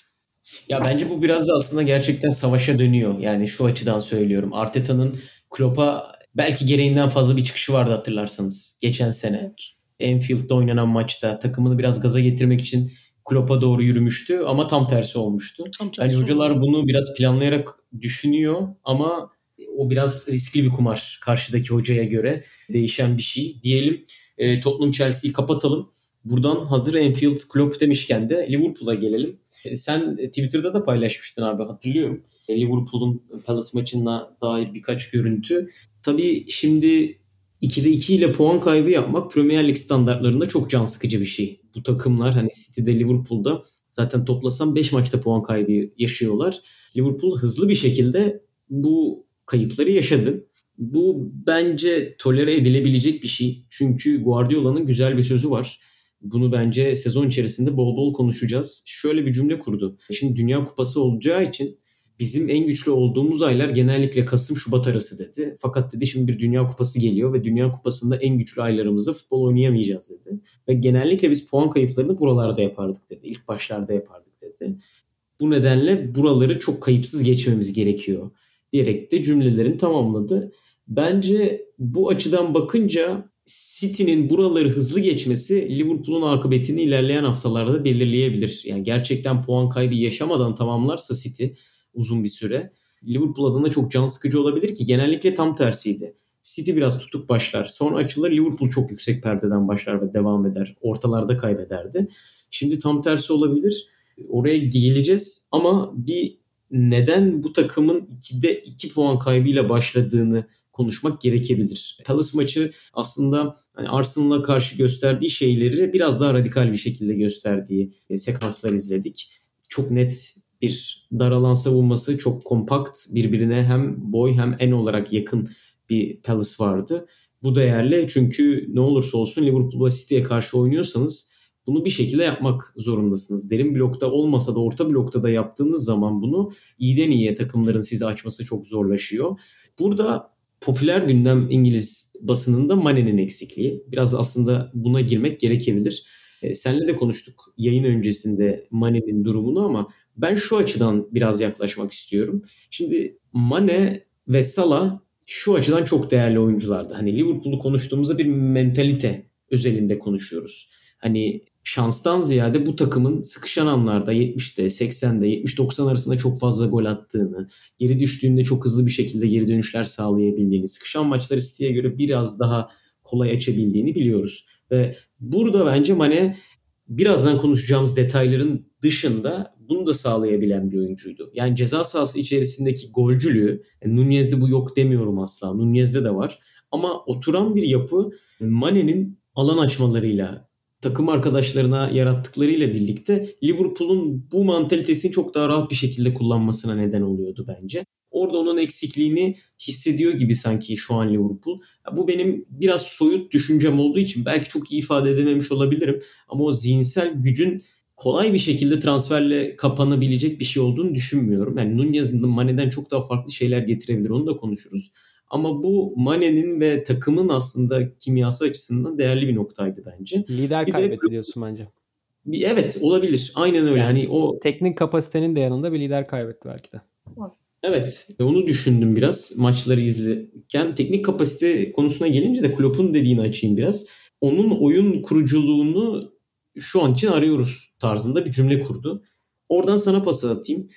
S2: Ya bence bu biraz da aslında gerçekten savaşa dönüyor. Yani şu açıdan söylüyorum. Arteta'nın Klopp'a belki gereğinden fazla bir çıkışı vardı hatırlarsanız. Geçen sene. Enfield'da oynanan maçta takımını biraz gaza getirmek için Klopp'a doğru yürümüştü ama tam tersi olmuştu. Tam tersi Bence hocalar bunu biraz planlayarak düşünüyor ama o biraz riskli bir kumar karşıdaki hocaya göre değişen bir şey. Diyelim e, Tottenham Chelsea'yi kapatalım. Buradan hazır Enfield Klopp demişken de Liverpool'a gelelim. E, sen Twitter'da da paylaşmıştın abi hatırlıyorum. E, Liverpool'un Palace maçına dair birkaç görüntü. Tabii şimdi 2'de 2 ile puan kaybı yapmak Premier Lig standartlarında çok can sıkıcı bir şey. Bu takımlar hani City'de Liverpool'da zaten toplasam 5 maçta puan kaybı yaşıyorlar. Liverpool hızlı bir şekilde bu kayıpları yaşadı. Bu bence tolere edilebilecek bir şey. Çünkü Guardiola'nın güzel bir sözü var. Bunu bence sezon içerisinde bol bol konuşacağız. Şöyle bir cümle kurdu. Şimdi Dünya Kupası olacağı için bizim en güçlü olduğumuz aylar genellikle Kasım Şubat arası dedi. Fakat dedi şimdi bir Dünya Kupası geliyor ve Dünya Kupası'nda en güçlü aylarımızda futbol oynayamayacağız dedi. Ve genellikle biz puan kayıplarını buralarda yapardık dedi. İlk başlarda yapardık dedi. Bu nedenle buraları çok kayıpsız geçmemiz gerekiyor diyerek de cümlelerini tamamladı. Bence bu açıdan bakınca City'nin buraları hızlı geçmesi Liverpool'un akıbetini ilerleyen haftalarda belirleyebilir. Yani gerçekten puan kaybı yaşamadan tamamlarsa City uzun bir süre Liverpool adına çok can sıkıcı olabilir ki genellikle tam tersiydi. City biraz tutuk başlar. Sonra açılır Liverpool çok yüksek perdeden başlar ve devam eder. Ortalarda kaybederdi. Şimdi tam tersi olabilir. Oraya geleceğiz ama bir neden bu takımın 2'de 2 puan kaybıyla başladığını konuşmak gerekebilir. Palace maçı aslında hani Arsenal'a karşı gösterdiği şeyleri biraz daha radikal bir şekilde gösterdiği e, sekanslar izledik. Çok net bir dar alan savunması, çok kompakt, birbirine hem boy hem en olarak yakın bir Palace vardı. Bu değerli çünkü ne olursa olsun Liverpool ve City'ye karşı oynuyorsanız bunu bir şekilde yapmak zorundasınız. Derin blokta olmasa da orta blokta da yaptığınız zaman bunu iyiden iyiye takımların sizi açması çok zorlaşıyor. Burada popüler gündem İngiliz basınında Mane'nin eksikliği. Biraz aslında buna girmek gerekebilir. E, senle de konuştuk yayın öncesinde Mane'nin durumunu ama ben şu açıdan biraz yaklaşmak istiyorum. Şimdi Mane ve Salah şu açıdan çok değerli oyunculardı. Hani Liverpool'u konuştuğumuzda bir mentalite özelinde konuşuyoruz. Hani şanstan ziyade bu takımın sıkışan anlarda 70'te, 80'de, 70-90 arasında çok fazla gol attığını, geri düştüğünde çok hızlı bir şekilde geri dönüşler sağlayabildiğini, sıkışan maçları City'ye göre biraz daha kolay açabildiğini biliyoruz. Ve burada bence Mane birazdan konuşacağımız detayların dışında bunu da sağlayabilen bir oyuncuydu. Yani ceza sahası içerisindeki golcülüğü, yani Nunez'de bu yok demiyorum asla. Nunez'de de var. Ama oturan bir yapı Mane'nin alan açmalarıyla, takım arkadaşlarına yarattıklarıyla birlikte Liverpool'un bu mantalitesini çok daha rahat bir şekilde kullanmasına neden oluyordu bence. Orada onun eksikliğini hissediyor gibi sanki şu an Liverpool. Bu benim biraz soyut düşüncem olduğu için belki çok iyi ifade edememiş olabilirim. Ama o zihinsel gücün kolay bir şekilde transferle kapanabilecek bir şey olduğunu düşünmüyorum. Yani Nunez'in Mane'den çok daha farklı şeyler getirebilir. Onu da konuşuruz. Ama bu Mane'nin ve takımın aslında kimyası açısından değerli bir noktaydı bence.
S4: Lider bir kaybetti de, diyorsun bence.
S2: Bir, evet olabilir. Aynen öyle. Yani hani o
S4: teknik kapasitenin de yanında bir lider kaybetti belki de.
S2: Evet. Onu düşündüm biraz maçları izlerken. Teknik kapasite konusuna gelince de Klopp'un dediğini açayım biraz. Onun oyun kuruculuğunu şu an için arıyoruz tarzında bir cümle kurdu. Oradan sana pas atayım.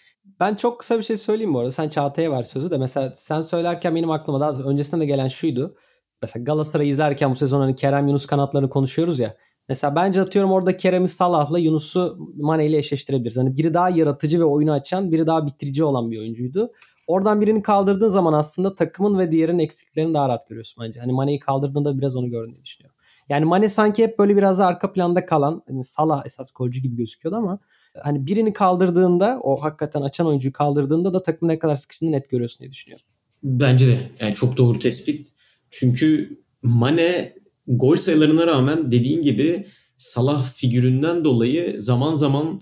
S4: Ben çok kısa bir şey söyleyeyim bu arada. Sen Çağatay'a ver sözü de. Mesela sen söylerken benim aklıma daha öncesinde de gelen şuydu. Mesela Galatasaray'ı izlerken bu sezon hani Kerem Yunus kanatlarını konuşuyoruz ya. Mesela bence atıyorum orada Kerem'i Salah'la Yunus'u Mane ile eşleştirebiliriz. Hani biri daha yaratıcı ve oyunu açan, biri daha bitirici olan bir oyuncuydu. Oradan birini kaldırdığın zaman aslında takımın ve diğerinin eksiklerini daha rahat görüyorsun bence. Hani Mane'yi kaldırdığında biraz onu gördüğünü düşünüyorum. Yani Mane sanki hep böyle biraz da arka planda kalan, hani Salah esas golcü gibi gözüküyordu ama hani birini kaldırdığında o hakikaten açan oyuncuyu kaldırdığında da takım ne kadar sıkıştığını net görüyorsun diye düşünüyorum.
S2: Bence de yani çok doğru tespit. Çünkü Mane gol sayılarına rağmen dediğin gibi Salah figüründen dolayı zaman zaman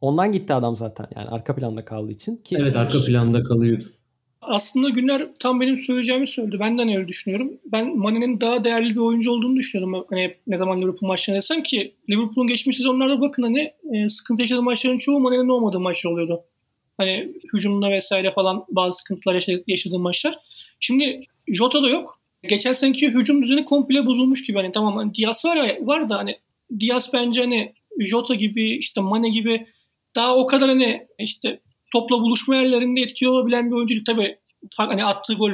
S4: Ondan gitti adam zaten yani arka planda kaldığı için. Ki
S2: evet arka planda kalıyordu.
S3: Aslında Günler tam benim söyleyeceğimi söyledi. Ben de öyle düşünüyorum. Ben Mane'nin daha değerli bir oyuncu olduğunu düşünüyorum. Hani ne zaman Liverpool maçlarına desem ki Liverpool'un geçmiş sezonlarda bakın hani e, sıkıntı yaşadığı maçların çoğu Mane'nin olmadığı maçlar oluyordu. Hani hücumda vesaire falan bazı sıkıntılar yaşadığı maçlar. Şimdi Jota da yok. Geçen seneki hücum düzeni komple bozulmuş gibi. Hani tamam hani Diaz var ya var da hani Diaz bence hani Jota gibi işte Mane gibi daha o kadar hani işte topla buluşma yerlerinde etkili olabilen bir oyuncu tabii hani attığı gol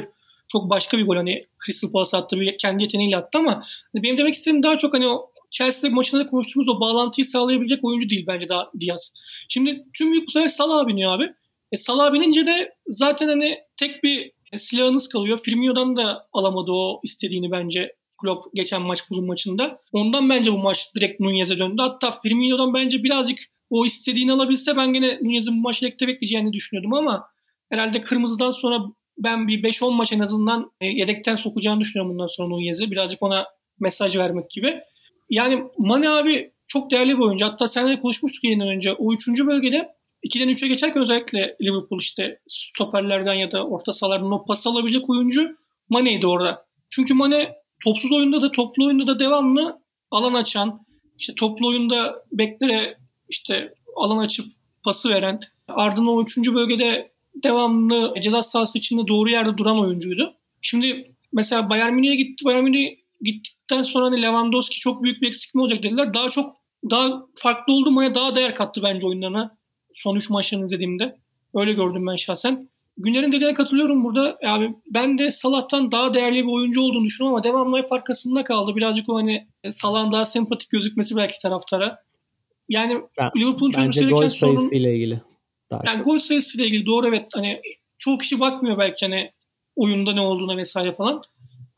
S3: çok başka bir gol hani Crystal Palace attı bir kendi yeteneğiyle attı ama hani benim demek istediğim daha çok hani o Chelsea maçında da konuştuğumuz o bağlantıyı sağlayabilecek oyuncu değil bence daha Diaz. Şimdi tüm yük bu sefer Salah biniyor abi. E Salah binince de zaten hani tek bir silahınız kalıyor. Firmino'dan da alamadı o istediğini bence Klopp geçen maç Fulham maçında. Ondan bence bu maç direkt Nunez'e döndü. Hatta Firmino'dan bence birazcık o istediğini alabilse ben gene Nunez'in bu maçı yedekte bekleyeceğini düşünüyordum ama herhalde kırmızıdan sonra ben bir 5-10 maç en azından e, yedekten sokacağını düşünüyorum bundan sonra Nunez'i. Birazcık ona mesaj vermek gibi. Yani Mane abi çok değerli bir oyuncu. Hatta seninle konuşmuştuk yayından önce. O üçüncü bölgede 2'den 3'e geçerken özellikle Liverpool işte stoperlerden ya da orta sahalardan o pas alabilecek oyuncu Mane'ydi orada. Çünkü Mane topsuz oyunda da toplu oyunda da devamlı alan açan, işte toplu oyunda beklere işte alan açıp pası veren, ardından o üçüncü bölgede devamlı ceza sahası içinde doğru yerde duran oyuncuydu. Şimdi mesela Bayern Münih'e gitti. Bayern Münih gittikten sonra hani Lewandowski çok büyük bir eksikme olacak dediler. Daha çok daha farklı oldu mu daha değer kattı bence oyunlarına. Son 3 maçlarını izlediğimde. Öyle gördüm ben şahsen. Günlerin dediğine katılıyorum burada. Abi ben de Salah'tan daha değerli bir oyuncu olduğunu düşünüyorum ama devamlı hep arkasında kaldı. Birazcık o hani Salah'ın daha sempatik gözükmesi belki taraftara. Yani ben, Liverpool'un
S4: çözmesi gereken sorun... Bence gol sayısıyla ilgili.
S3: Daha yani çok. gol sayısıyla ilgili doğru evet. Hani çoğu kişi bakmıyor belki hani oyunda ne olduğuna vesaire falan.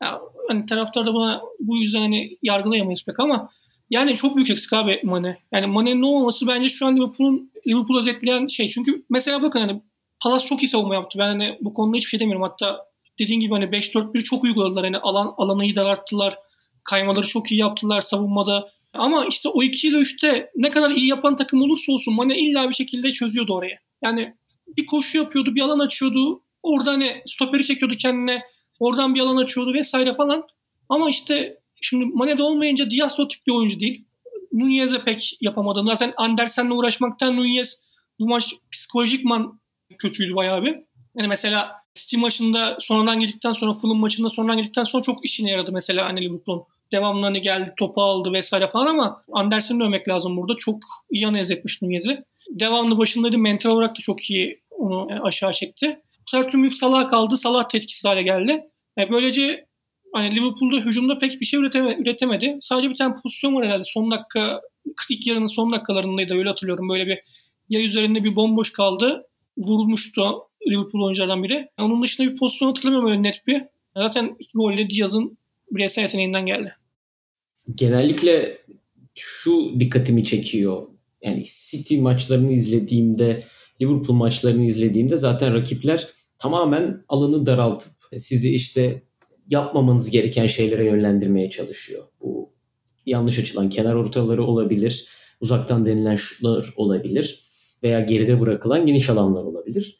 S3: Yani, hani taraftar da buna bu yüzden hani yargılayamayız pek ama yani çok büyük eksik abi Mane. Yani Mane'nin olmaması bence şu an Liverpool'un Liverpool özetleyen şey. Çünkü mesela bakın hani Palace çok iyi savunma yaptı. Ben hani bu konuda hiçbir şey demiyorum. Hatta dediğin gibi hani 5-4-1 çok uyguladılar. Hani alan, alanı daralttılar. Kaymaları çok iyi yaptılar savunmada. Ama işte o 2 ile 3'te ne kadar iyi yapan takım olursa olsun Mane illa bir şekilde çözüyordu orayı. Yani bir koşu yapıyordu, bir alan açıyordu. Orada hani stoperi çekiyordu kendine. Oradan bir alan açıyordu vesaire falan. Ama işte şimdi Mane'de olmayınca Diaz o tip bir oyuncu değil. Nunez'e pek yapamadı. Zaten Andersen'le uğraşmaktan Nunez bu maç psikolojikman kötüydü bayağı bir. Yani mesela City maçında sonradan girdikten sonra Fulham maçında sonradan girdikten sonra çok işine yaradı mesela hani Liverpool'un. Devamlı hani geldi topu aldı vesaire falan ama Andersen'i dövmek lazım burada. Çok iyi analiz etmiş Nunez'i. Devamlı başındaydı. Mental olarak da çok iyi onu aşağı çekti. Bu sefer tüm yük Salah kaldı. Salah tetkisiz hale geldi. Yani böylece hani Liverpool'da hücumda pek bir şey üreteme, üretemedi. Sadece bir tane pozisyon var herhalde. Son dakika ilk yarının son dakikalarındaydı öyle hatırlıyorum. Böyle bir ya üzerinde bir bomboş kaldı. Vurulmuştu Liverpool oyunculardan biri. Onun dışında bir pozisyon hatırlamıyorum öyle net bir. Zaten iki golle Diaz'ın bireysel yeteneğinden geldi.
S2: Genellikle şu dikkatimi çekiyor. Yani City maçlarını izlediğimde, Liverpool maçlarını izlediğimde zaten rakipler tamamen alanı daraltıp sizi işte yapmamanız gereken şeylere yönlendirmeye çalışıyor. Bu yanlış açılan kenar ortaları olabilir, uzaktan denilen şutlar olabilir veya geride bırakılan geniş alanlar olabilir.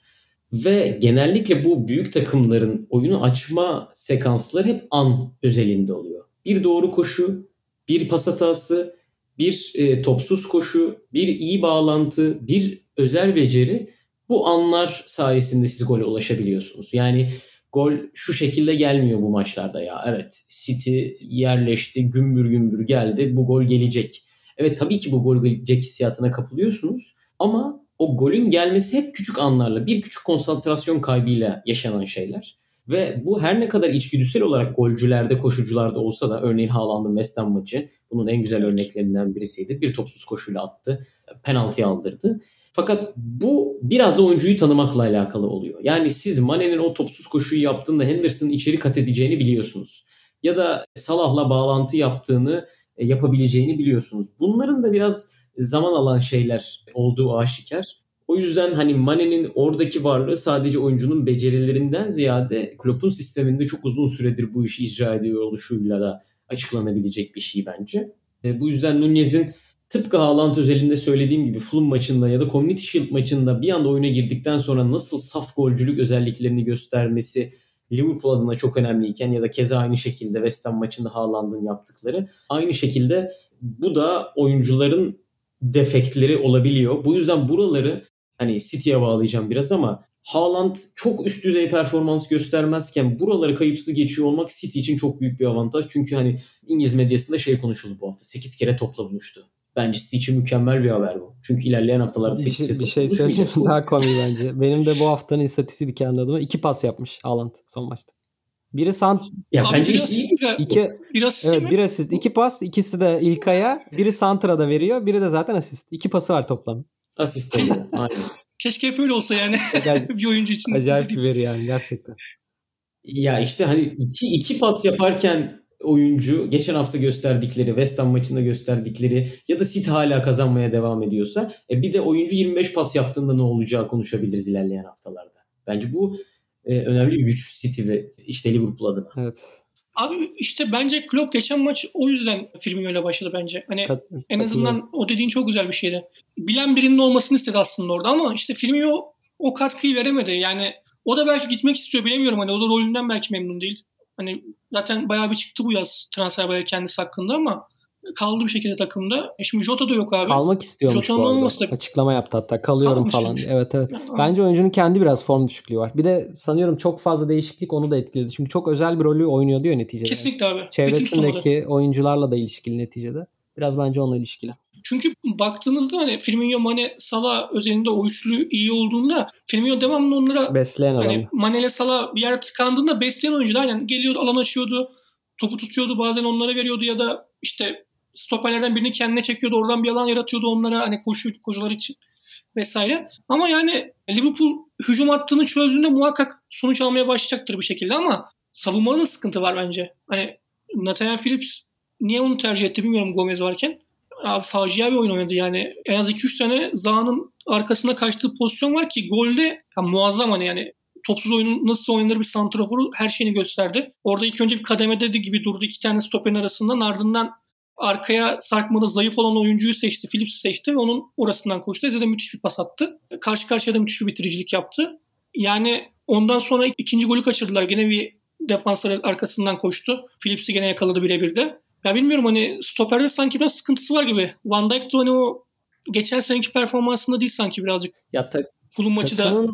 S2: Ve genellikle bu büyük takımların oyunu açma sekansları hep an özelinde oluyor. Bir doğru koşu, bir pas hatası, bir e, topsuz koşu, bir iyi bağlantı, bir özel beceri bu anlar sayesinde siz gole ulaşabiliyorsunuz. Yani gol şu şekilde gelmiyor bu maçlarda ya. Evet City yerleşti, gümbür gümbür geldi. Bu gol gelecek. Evet tabii ki bu gol gelecek hissiyatına kapılıyorsunuz. Ama o golün gelmesi hep küçük anlarla, bir küçük konsantrasyon kaybıyla yaşanan şeyler. Ve bu her ne kadar içgüdüsel olarak golcülerde, koşucularda olsa da örneğin Haaland'ın West maçı bunun en güzel örneklerinden birisiydi. Bir topsuz koşuyla attı, penaltıyı aldırdı. Fakat bu biraz da oyuncuyu tanımakla alakalı oluyor. Yani siz Mane'nin o topsuz koşuyu yaptığında Henderson'ın içeri kat edeceğini biliyorsunuz. Ya da Salah'la bağlantı yaptığını e, yapabileceğini biliyorsunuz. Bunların da biraz zaman alan şeyler olduğu aşikar. O yüzden hani Mane'nin oradaki varlığı sadece oyuncunun becerilerinden ziyade Klopp'un sisteminde çok uzun süredir bu işi icra ediyor oluşuyla da açıklanabilecek bir şey bence. E, bu yüzden Nunez'in tıpkı Haaland özelinde söylediğim gibi Fulham maçında ya da Community Shield maçında bir anda oyuna girdikten sonra nasıl saf golcülük özelliklerini göstermesi Liverpool adına çok önemliyken ya da keza aynı şekilde West Ham maçında Haaland'ın yaptıkları aynı şekilde bu da oyuncuların defektleri olabiliyor. Bu yüzden buraları hani City'ye bağlayacağım biraz ama Haaland çok üst düzey performans göstermezken buraları kayıpsız geçiyor olmak City için çok büyük bir avantaj. Çünkü hani İngiliz medyasında şey konuşuldu bu hafta. 8 kere topla buluştu. Bence City için mükemmel bir haber bu. Çünkü ilerleyen haftalarda 8
S4: bir,
S2: kez
S4: bir şey söyleyeyim Daha komik bence. Benim de bu haftanın istatistiği kendi adıma. iki pas yapmış Haaland son maçta. Biri sant
S2: ya
S3: Abi
S2: bence
S3: biraz
S2: işte
S3: asist-
S4: iki
S3: Biraz
S4: evet bir asist, iki pas, ikisi de İlkay'a, biri Santra'da veriyor, biri de zaten asist. İki pası var toplam.
S2: Asist oluyor. Aynen.
S3: keşke hep öyle olsa yani
S4: Acayip,
S3: bir oyuncu için.
S4: acayip bir veri yani gerçekten.
S2: Ya işte hani iki, iki pas yaparken oyuncu geçen hafta gösterdikleri West Ham maçında gösterdikleri ya da City hala kazanmaya devam ediyorsa e bir de oyuncu 25 pas yaptığında ne olacağı konuşabiliriz ilerleyen haftalarda. Bence bu e, önemli bir güç City ve işte Liverpool adına.
S4: Evet.
S3: Abi işte bence Klopp geçen maç o yüzden Firmino ile başladı bence. Hani
S4: Kat,
S3: en azından o dediğin çok güzel bir şeydi. Bilen birinin olmasını istedi aslında orada ama işte Firmino o katkıyı veremedi. Yani o da belki gitmek istiyor bilemiyorum. Hani o da rolünden belki memnun değil. Hani zaten bayağı bir çıktı bu yaz transfer bayağı kendisi hakkında ama kaldı bir şekilde takımda. E şimdi Jota da yok abi.
S4: Kalmak istiyormuş
S3: Jota'nın
S4: bu arada.
S3: olmaması da-
S4: Açıklama yaptı hatta. Kalıyorum
S3: Kalmak
S4: falan.
S3: istiyormuş.
S4: Evet evet.
S3: Ya,
S4: Bence oyuncunun kendi biraz form düşüklüğü var. Bir de sanıyorum çok fazla değişiklik onu da etkiledi. Çünkü çok özel bir rolü oynuyor diyor neticede.
S3: Kesinlikle abi.
S4: Çevresindeki oyuncularla da ilişkili neticede. Biraz bence onunla ilişkili.
S3: Çünkü baktığınızda hani Firmino, Mane, Salah özelinde o üçlü iyi olduğunda Firmino devamlı onlara
S4: Besleyen adam.
S3: hani Mane ile Salah bir yere tıkandığında besleyen oyuncular aynen geliyordu alan açıyordu. Topu tutuyordu bazen onlara veriyordu ya da işte stoperlerden birini kendine çekiyordu oradan bir alan yaratıyordu onlara hani koşu koşular için vesaire. Ama yani Liverpool hücum hattını çözdüğünde muhakkak sonuç almaya başlayacaktır bir şekilde ama savunmada da sıkıntı var bence. Hani Nathaniel Phillips niye onu tercih etti bilmiyorum Gomez varken. Abi facia bir oyun oynadı yani. En az 2-3 tane Zaha'nın arkasında kaçtığı pozisyon var ki golde ya muazzam hani yani topsuz oyunun nasıl oynanır bir santraforu her şeyini gösterdi. Orada ilk önce bir kademede de gibi durdu iki tane stoperin arasından ardından arkaya sarkmada zayıf olan oyuncuyu seçti. Phillips'i seçti ve onun orasından koştu. Eze de müthiş bir pas attı. Karşı karşıya da müthiş bir bitiricilik yaptı. Yani ondan sonra ikinci golü kaçırdılar. Gene bir defanslar arkasından koştu. Phillips'i gene yakaladı birebir de. Ya bilmiyorum hani stoperde sanki biraz sıkıntısı var gibi. Van Dijk de hani o geçen seneki performansında değil sanki birazcık.
S4: Ya ta-
S3: Fulham maçı da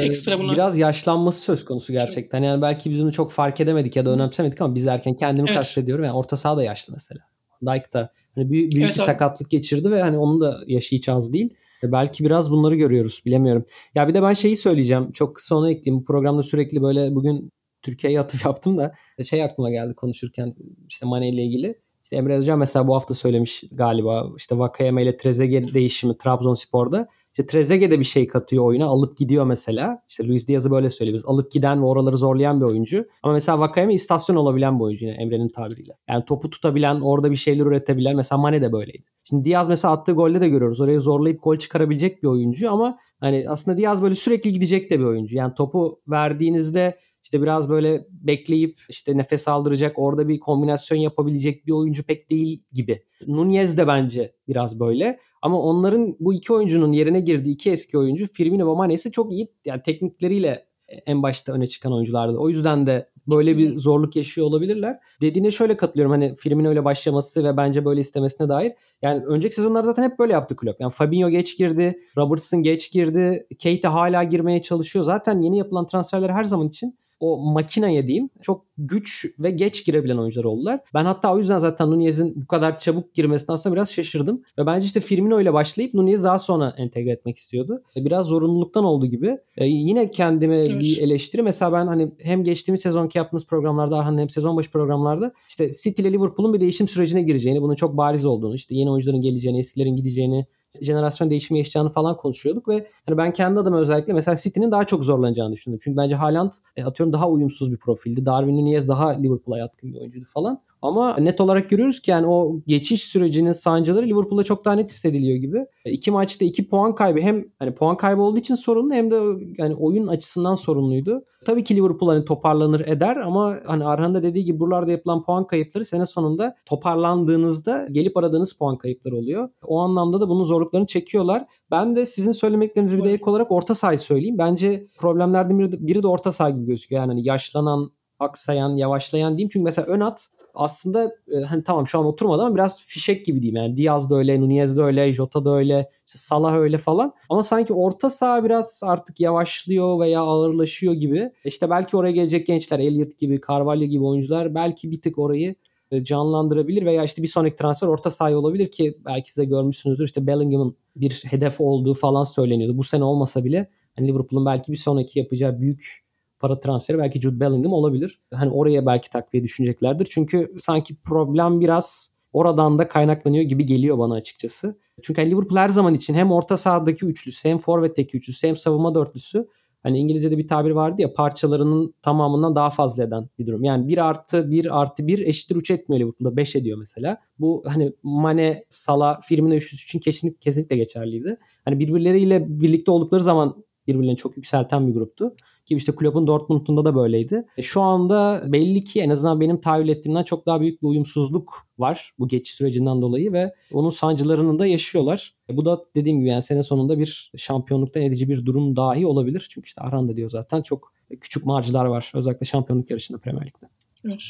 S4: e,
S3: ekstra bunlar.
S4: biraz yaşlanması söz konusu gerçekten. Yani belki biz bunu çok fark edemedik ya da önemsemedik ama biz derken kendimi
S3: Evet.
S4: kastediyorum. Yani orta saha da yaşlı mesela. Van Dijk da hani büyük, büyük
S3: Evet
S4: bir sakatlık geçirdi ve hani onun da yaşı hiç az değil. E, belki biraz bunları görüyoruz. Bilemiyorum. Ya bir de ben şeyi söyleyeceğim. Çok kısa onu ekleyeyim. Bu programda sürekli böyle bugün Türkiye'ye atıf yaptım da şey aklıma geldi konuşurken işte Mane ile ilgili. İşte Emre Özcan mesela bu hafta söylemiş galiba işte Vakayeme ile Trezeguet değişimi Trabzonspor'da. İşte Trezeguet de bir şey katıyor oyuna. Alıp gidiyor mesela. İşte Luis Diaz'ı böyle söylüyoruz. Alıp giden ve oraları zorlayan bir oyuncu. Ama mesela Vakayeme istasyon olabilen bir oyuncu yine Emre'nin tabiriyle. Yani topu tutabilen, orada bir şeyler üretebilen. Mesela Mane de böyleydi. Şimdi Diaz mesela attığı golde de görüyoruz. Orayı zorlayıp gol çıkarabilecek bir oyuncu ama hani aslında Diaz böyle sürekli gidecek de bir oyuncu. Yani topu verdiğinizde işte biraz böyle bekleyip işte nefes aldıracak, orada bir kombinasyon yapabilecek bir oyuncu pek değil gibi. Nunez de bence biraz böyle. Ama onların bu iki oyuncunun yerine girdiği iki eski oyuncu Firmino ve Mane ise çok iyi yani teknikleriyle en başta öne çıkan oyunculardı. O yüzden de böyle bir zorluk yaşıyor olabilirler. Dediğine şöyle katılıyorum hani Firmino ile başlaması ve bence böyle istemesine dair. Yani önceki sezonlar zaten hep böyle yaptı kulüp. Yani Fabinho geç girdi, Robertson geç girdi, Keita hala girmeye çalışıyor. Zaten yeni yapılan transferler her zaman için o makineye diyeyim çok güç ve geç girebilen oyuncular oldular. Ben hatta o yüzden zaten Nunez'in bu kadar çabuk girmesine aslında biraz şaşırdım. Ve bence işte Firmino ile başlayıp Nunez'i daha sonra entegre etmek istiyordu. E, Biraz zorunluluktan oldu gibi. E, yine kendime
S3: Evet.
S4: bir eleştiri. Mesela ben hani hem geçtiğimiz sezonki yaptığımız programlarda Arhan'ın hem sezon başı programlarda işte City ile Liverpool'un bir değişim sürecine gireceğini, bunun çok bariz olduğunu, işte yeni oyuncuların geleceğini, eskilerin gideceğini, jenerasyon değişimi yaşayacağını falan konuşuyorduk ve hani ben kendi adıma özellikle mesela City'nin daha çok zorlanacağını düşündüm. Çünkü bence Haaland e, atıyorum daha uyumsuz bir profildi. Darwin Nunez daha Liverpool'a yatkın bir oyuncuydu falan. Ama net olarak görüyoruz ki yani o geçiş sürecinin sancıları Liverpool'da çok daha net hissediliyor gibi. E, iki maçta iki puan kaybı hem hani puan kaybı olduğu için sorunlu hem de yani oyun açısından sorunluydu. Tabii ki Liverpool hani toparlanır eder ama hani Arhan da dediği gibi buralarda yapılan puan kayıpları sene sonunda toparlandığınızda gelip aradığınız puan kayıpları oluyor. O anlamda da bunun zorluklarını çekiyorlar. Ben de sizin söylemeklerinizi bir de ek olarak orta sahayı söyleyeyim. Bence problemlerden biri de, biri de orta saha gibi gözüküyor. Yani hani yaşlanan, aksayan, yavaşlayan diyeyim. Çünkü mesela ön at aslında e, hani tamam şu an oturmadı ama biraz fişek gibi diyeyim. Yani Diaz da öyle, Nunez de öyle, Jota da öyle, işte Salah öyle falan. Ama sanki orta saha biraz artık yavaşlıyor veya ağırlaşıyor gibi. İşte belki oraya gelecek gençler, Elliot gibi, Carvalho gibi oyuncular belki bir tık orayı e, canlandırabilir veya işte bir sonraki transfer orta saha olabilir ki belki size görmüşsünüzdür. İşte Bellingham'ın bir hedef olduğu falan söyleniyordu. Bu sene olmasa bile hani Liverpool'un belki bir sonraki yapacağı büyük para transferi belki Jude Bellingham olabilir. Hani oraya belki takviye düşüneceklerdir. Çünkü sanki problem biraz oradan da kaynaklanıyor gibi geliyor bana açıkçası. Çünkü hani Liverpool her zaman için hem orta sahadaki üçlüsü hem forvetteki üçlüsü hem savunma dörtlüsü hani İngilizce'de bir tabir vardı ya parçalarının tamamından daha fazla eden bir durum. Yani 1 artı 1 artı 1 eşittir 3 etmiyor Liverpool'da 5 ediyor mesela. Bu hani Mane, Salah, Firmino üçlüsü için kesinlikle, kesinlikle geçerliydi. Hani birbirleriyle birlikte oldukları zaman birbirlerini çok yükselten bir gruptu. Ki işte Klopp'un Dortmund'unda da böyleydi. E, şu anda belli ki en azından benim tahayyül ettiğimden çok daha büyük bir uyumsuzluk var bu geçiş sürecinden dolayı ve onun sancılarını da yaşıyorlar. E, bu da dediğim gibi yani sene sonunda bir şampiyonluktan edici bir durum dahi olabilir. Çünkü işte Arhan da diyor zaten çok küçük marjlar var özellikle şampiyonluk yarışında Premier Lig'de.
S3: Evet.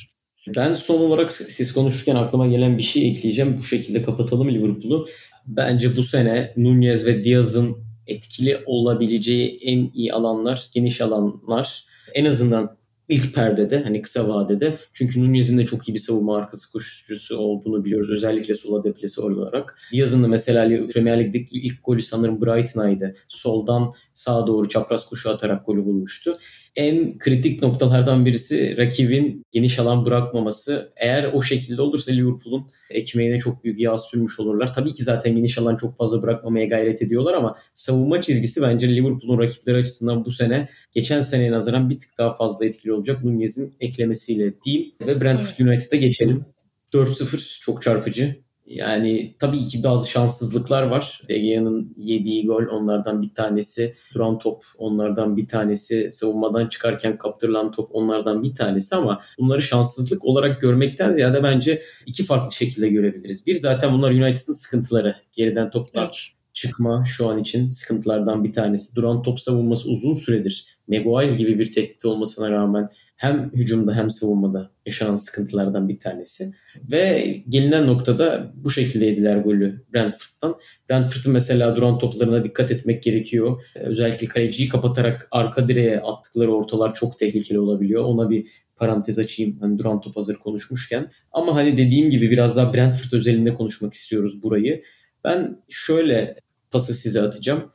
S2: Ben son olarak siz konuşurken aklıma gelen bir şey ekleyeceğim. Bu şekilde kapatalım Liverpool'u. Bence bu sene Nunez ve Diaz'ın etkili olabileceği en iyi alanlar, geniş alanlar. En azından ilk perdede hani kısa vadede. Çünkü Nunez'in de çok iyi bir savunma arkası koşucusu olduğunu biliyoruz. Özellikle sola deplesi olarak. Diaz'ın da mesela Premier Lig'deki ilk golü sanırım Brighton'aydı. Soldan sağa doğru çapraz koşu atarak golü bulmuştu en kritik noktalardan birisi rakibin geniş alan bırakmaması. Eğer o şekilde olursa Liverpool'un ekmeğine çok büyük yağ sürmüş olurlar. Tabii ki zaten geniş alan çok fazla bırakmamaya gayret ediyorlar ama savunma çizgisi bence Liverpool'un rakipleri açısından bu sene geçen seneye nazaran bir tık daha fazla etkili olacak Nunez'in eklemesiyle diyeyim. Ve Brentford United'a geçelim. 4-0 çok çarpıcı. Yani tabii ki bazı şanssızlıklar var. De Gea'nın yediği gol onlardan bir tanesi. Duran top onlardan bir tanesi. Savunmadan çıkarken kaptırılan top onlardan bir tanesi ama bunları şanssızlık olarak görmekten ziyade bence iki farklı şekilde görebiliriz. Bir zaten bunlar United'ın sıkıntıları. Geriden topla evet. çıkma şu an için sıkıntılardan bir tanesi. Duran top savunması uzun süredir Maguire gibi bir tehdit olmasına rağmen hem hücumda hem savunmada yaşanan sıkıntılardan bir tanesi. Ve gelinen noktada bu şekilde yediler golü Brentford'dan. Brentford'un mesela duran toplarına dikkat etmek gerekiyor. Özellikle kaleciyi kapatarak arka direğe attıkları ortalar çok tehlikeli olabiliyor. Ona bir parantez açayım hani duran top hazır konuşmuşken. Ama hani dediğim gibi biraz daha Brentford özelinde konuşmak istiyoruz burayı. Ben şöyle pası size atacağım.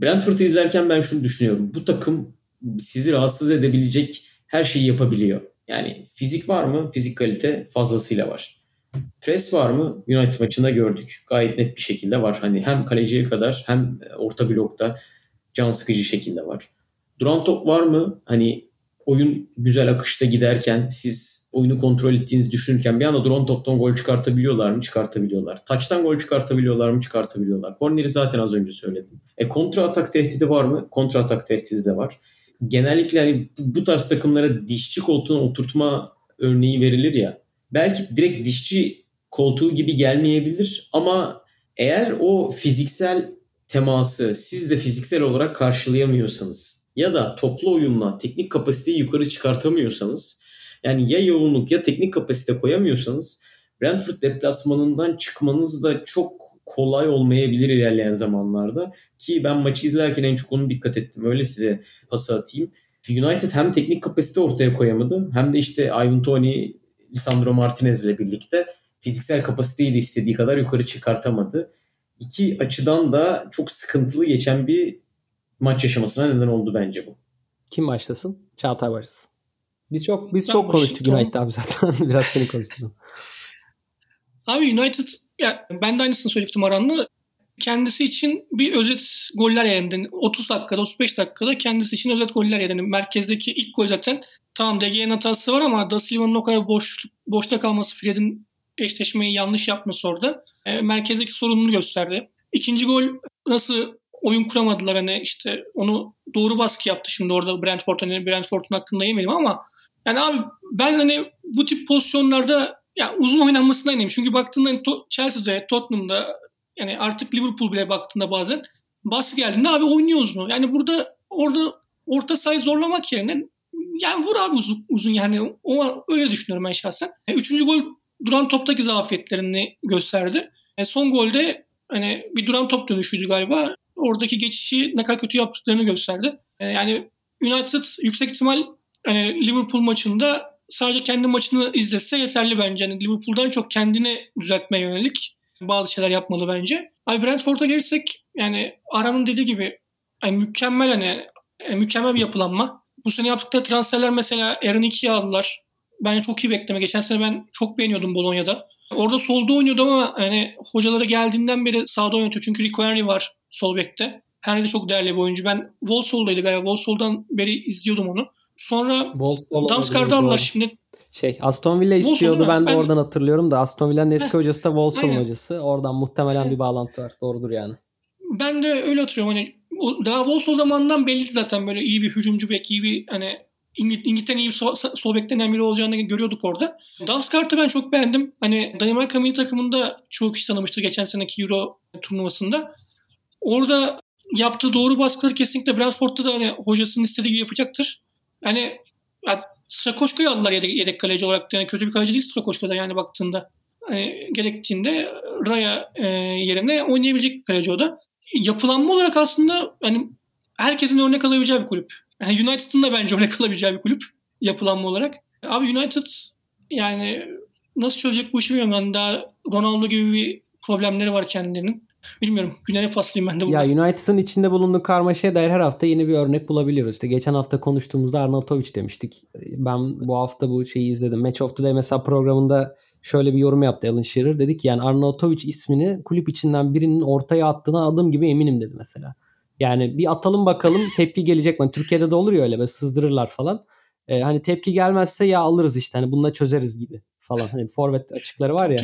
S2: Brentford'u izlerken ben şunu düşünüyorum. Bu takım sizi rahatsız edebilecek her şeyi yapabiliyor. Yani fizik var mı? Fizik kalite fazlasıyla var. Pres var mı? United maçında gördük. Gayet net bir şekilde var. Hani hem kaleciye kadar hem orta blokta can sıkıcı şekilde var. Duran top var mı? Hani oyun güzel akışta giderken siz oyunu kontrol ettiğinizi düşünürken bir anda duran toptan gol çıkartabiliyorlar mı? Çıkartabiliyorlar. Taçtan gol çıkartabiliyorlar mı? Çıkartabiliyorlar. Korneri zaten az önce söyledim. E kontra atak tehdidi var mı? Kontra atak tehdidi de var genellikle hani bu tarz takımlara dişçi koltuğuna oturtma örneği verilir ya. Belki direkt dişçi koltuğu gibi gelmeyebilir ama eğer o fiziksel teması siz de fiziksel olarak karşılayamıyorsanız ya da toplu oyunla teknik kapasiteyi yukarı çıkartamıyorsanız yani ya yoğunluk ya teknik kapasite koyamıyorsanız Brentford deplasmanından çıkmanız da çok kolay olmayabilir ilerleyen zamanlarda. Ki ben maçı izlerken en çok onu dikkat ettim. Öyle size pası atayım. United hem teknik kapasite ortaya koyamadı hem de işte Ivan Toni, Lisandro Martinez ile birlikte fiziksel kapasiteyi de istediği kadar yukarı çıkartamadı. İki açıdan da çok sıkıntılı geçen bir maç yaşamasına neden oldu bence bu.
S4: Kim başlasın? Çağatay başlasın. Biz çok biz ben çok konuştuk United abi zaten. Biraz seni konuştum.
S3: Abi United ya ben de aynısını söyleyecektim Aran'la. kendisi için bir özet goller yayınladı. 30 dakikada 35 dakikada kendisi için özet goller yayınladı. Merkezdeki ilk gol zaten tamam DG'nin hatası var ama Da Silva'nın o kadar boş, boşta kalması Fred'in eşleşmeyi yanlış yapması orada. E, merkezdeki sorununu gösterdi. İkinci gol nasıl oyun kuramadılar hani işte onu doğru baskı yaptı şimdi orada Brentford hani Brentford'un hakkında yemedim ama yani abi ben hani bu tip pozisyonlarda ya uzun oynanmasına eminim. Çünkü baktığında hani Chelsea'de, Tottenham'da yani artık Liverpool bile baktığında bazen baskı geldiğinde abi oynuyor uzun. Yani burada orada orta sayı zorlamak yerine yani vur abi uzun, uzun yani o öyle düşünüyorum ben şahsen. Yani e, üçüncü gol duran toptaki zafiyetlerini gösterdi. E, son golde hani bir duran top dönüşüydü galiba. Oradaki geçişi ne kadar kötü yaptıklarını gösterdi. E, yani United yüksek ihtimal hani Liverpool maçında sadece kendi maçını izlese yeterli bence. Yani Liverpool'dan çok kendini düzeltmeye yönelik bazı şeyler yapmalı bence. Abi Brentford'a gelirsek yani Aran'ın dediği gibi yani mükemmel hani yani mükemmel bir yapılanma. Bu sene yaptıkları transferler mesela Aaron 2'yi aldılar. Bence çok iyi bekleme. Geçen sene ben çok beğeniyordum Bologna'da. Orada solda oynuyordu ama hani hocaları geldiğinden beri sağda oynatıyor. Çünkü Rico Henry var sol bekte. Henry de çok değerli bir oyuncu. Ben Wolsol'daydı galiba. Wolsol'dan beri izliyordum onu. Sonra Damsgaard'ı aldılar şimdi.
S4: Şey Aston Villa istiyordu ben de ben... oradan hatırlıyorum da Aston Villa'nın eski hocası da Wolfsburg hocası. Oradan muhtemelen bir bağlantı var. Doğrudur yani.
S3: Ben de öyle hatırlıyorum. Hani daha Wolves o zamandan belliydi zaten böyle iyi bir hücumcu bek, iyi bir hani İngil İngiltere'nin iyi bir sol, sol beklenen biri olacağını görüyorduk orada. Damsgaard'ı ben çok beğendim. Hani Danimarka milli takımında çok kişi tanımıştır geçen seneki Euro turnuvasında. Orada yaptığı doğru baskıları kesinlikle Brentford'da da hani hocasının istediği gibi yapacaktır. Hani yani Strakoşko'yu aldılar yedek, yedek kaleci olarak. Yani kötü bir kaleci değil Strakoşko'da yani baktığında. Hani gerektiğinde Raya e, yerine oynayabilecek bir kaleci o da. Yapılanma olarak aslında hani herkesin örnek alabileceği bir kulüp. Yani United'ın da bence örnek alabileceği bir kulüp yapılanma olarak. Abi United yani nasıl çözecek bu işi bilmiyorum. Yani daha Ronaldo gibi bir problemleri var kendilerinin. Bilmiyorum. Güner'e paslayayım ben de
S4: burada. Ya United'ın içinde bulunduğu karmaşaya dair her hafta yeni bir örnek bulabiliyoruz. İşte geçen hafta konuştuğumuzda Arnautovic demiştik. Ben bu hafta bu şeyi izledim. Match of the Day mesela programında şöyle bir yorum yaptı Alan Shearer. Dedi ki yani Arnautovic ismini kulüp içinden birinin ortaya attığına adım gibi eminim dedi mesela. Yani bir atalım bakalım tepki gelecek mi? Türkiye'de de olur ya öyle böyle sızdırırlar falan. Ee, hani tepki gelmezse ya alırız işte hani bununla çözeriz gibi falan. Hani forvet açıkları var ya.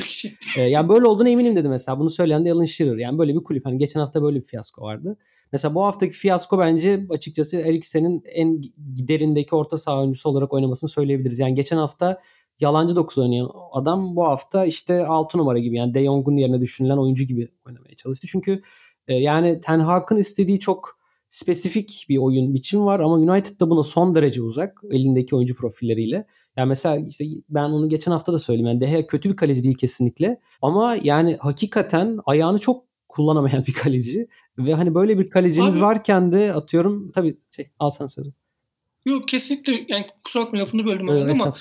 S4: e, yani böyle olduğunu eminim dedi mesela. Bunu söyleyen de Alan Shearer. Yani böyle bir kulüp. Hani geçen hafta böyle bir fiyasko vardı. Mesela bu haftaki fiyasko bence açıkçası Eriksen'in en derindeki orta saha oyuncusu olarak oynamasını söyleyebiliriz. Yani geçen hafta yalancı 9 oynayan adam bu hafta işte 6 numara gibi yani De Jong'un yerine düşünülen oyuncu gibi oynamaya çalıştı. Çünkü e, yani Ten Hag'ın istediği çok spesifik bir oyun biçim var ama United da buna son derece uzak elindeki oyuncu profilleriyle. Yani mesela işte ben onu geçen hafta da söyledim. Yani Deha kötü bir kaleci değil kesinlikle. Ama yani hakikaten ayağını çok kullanamayan bir kaleci. Ve hani böyle bir kaleciniz Abi, varken de atıyorum tabii şey al sen sözü.
S3: Yok kesinlikle yani kusura bakma lafını böldüm evet, ama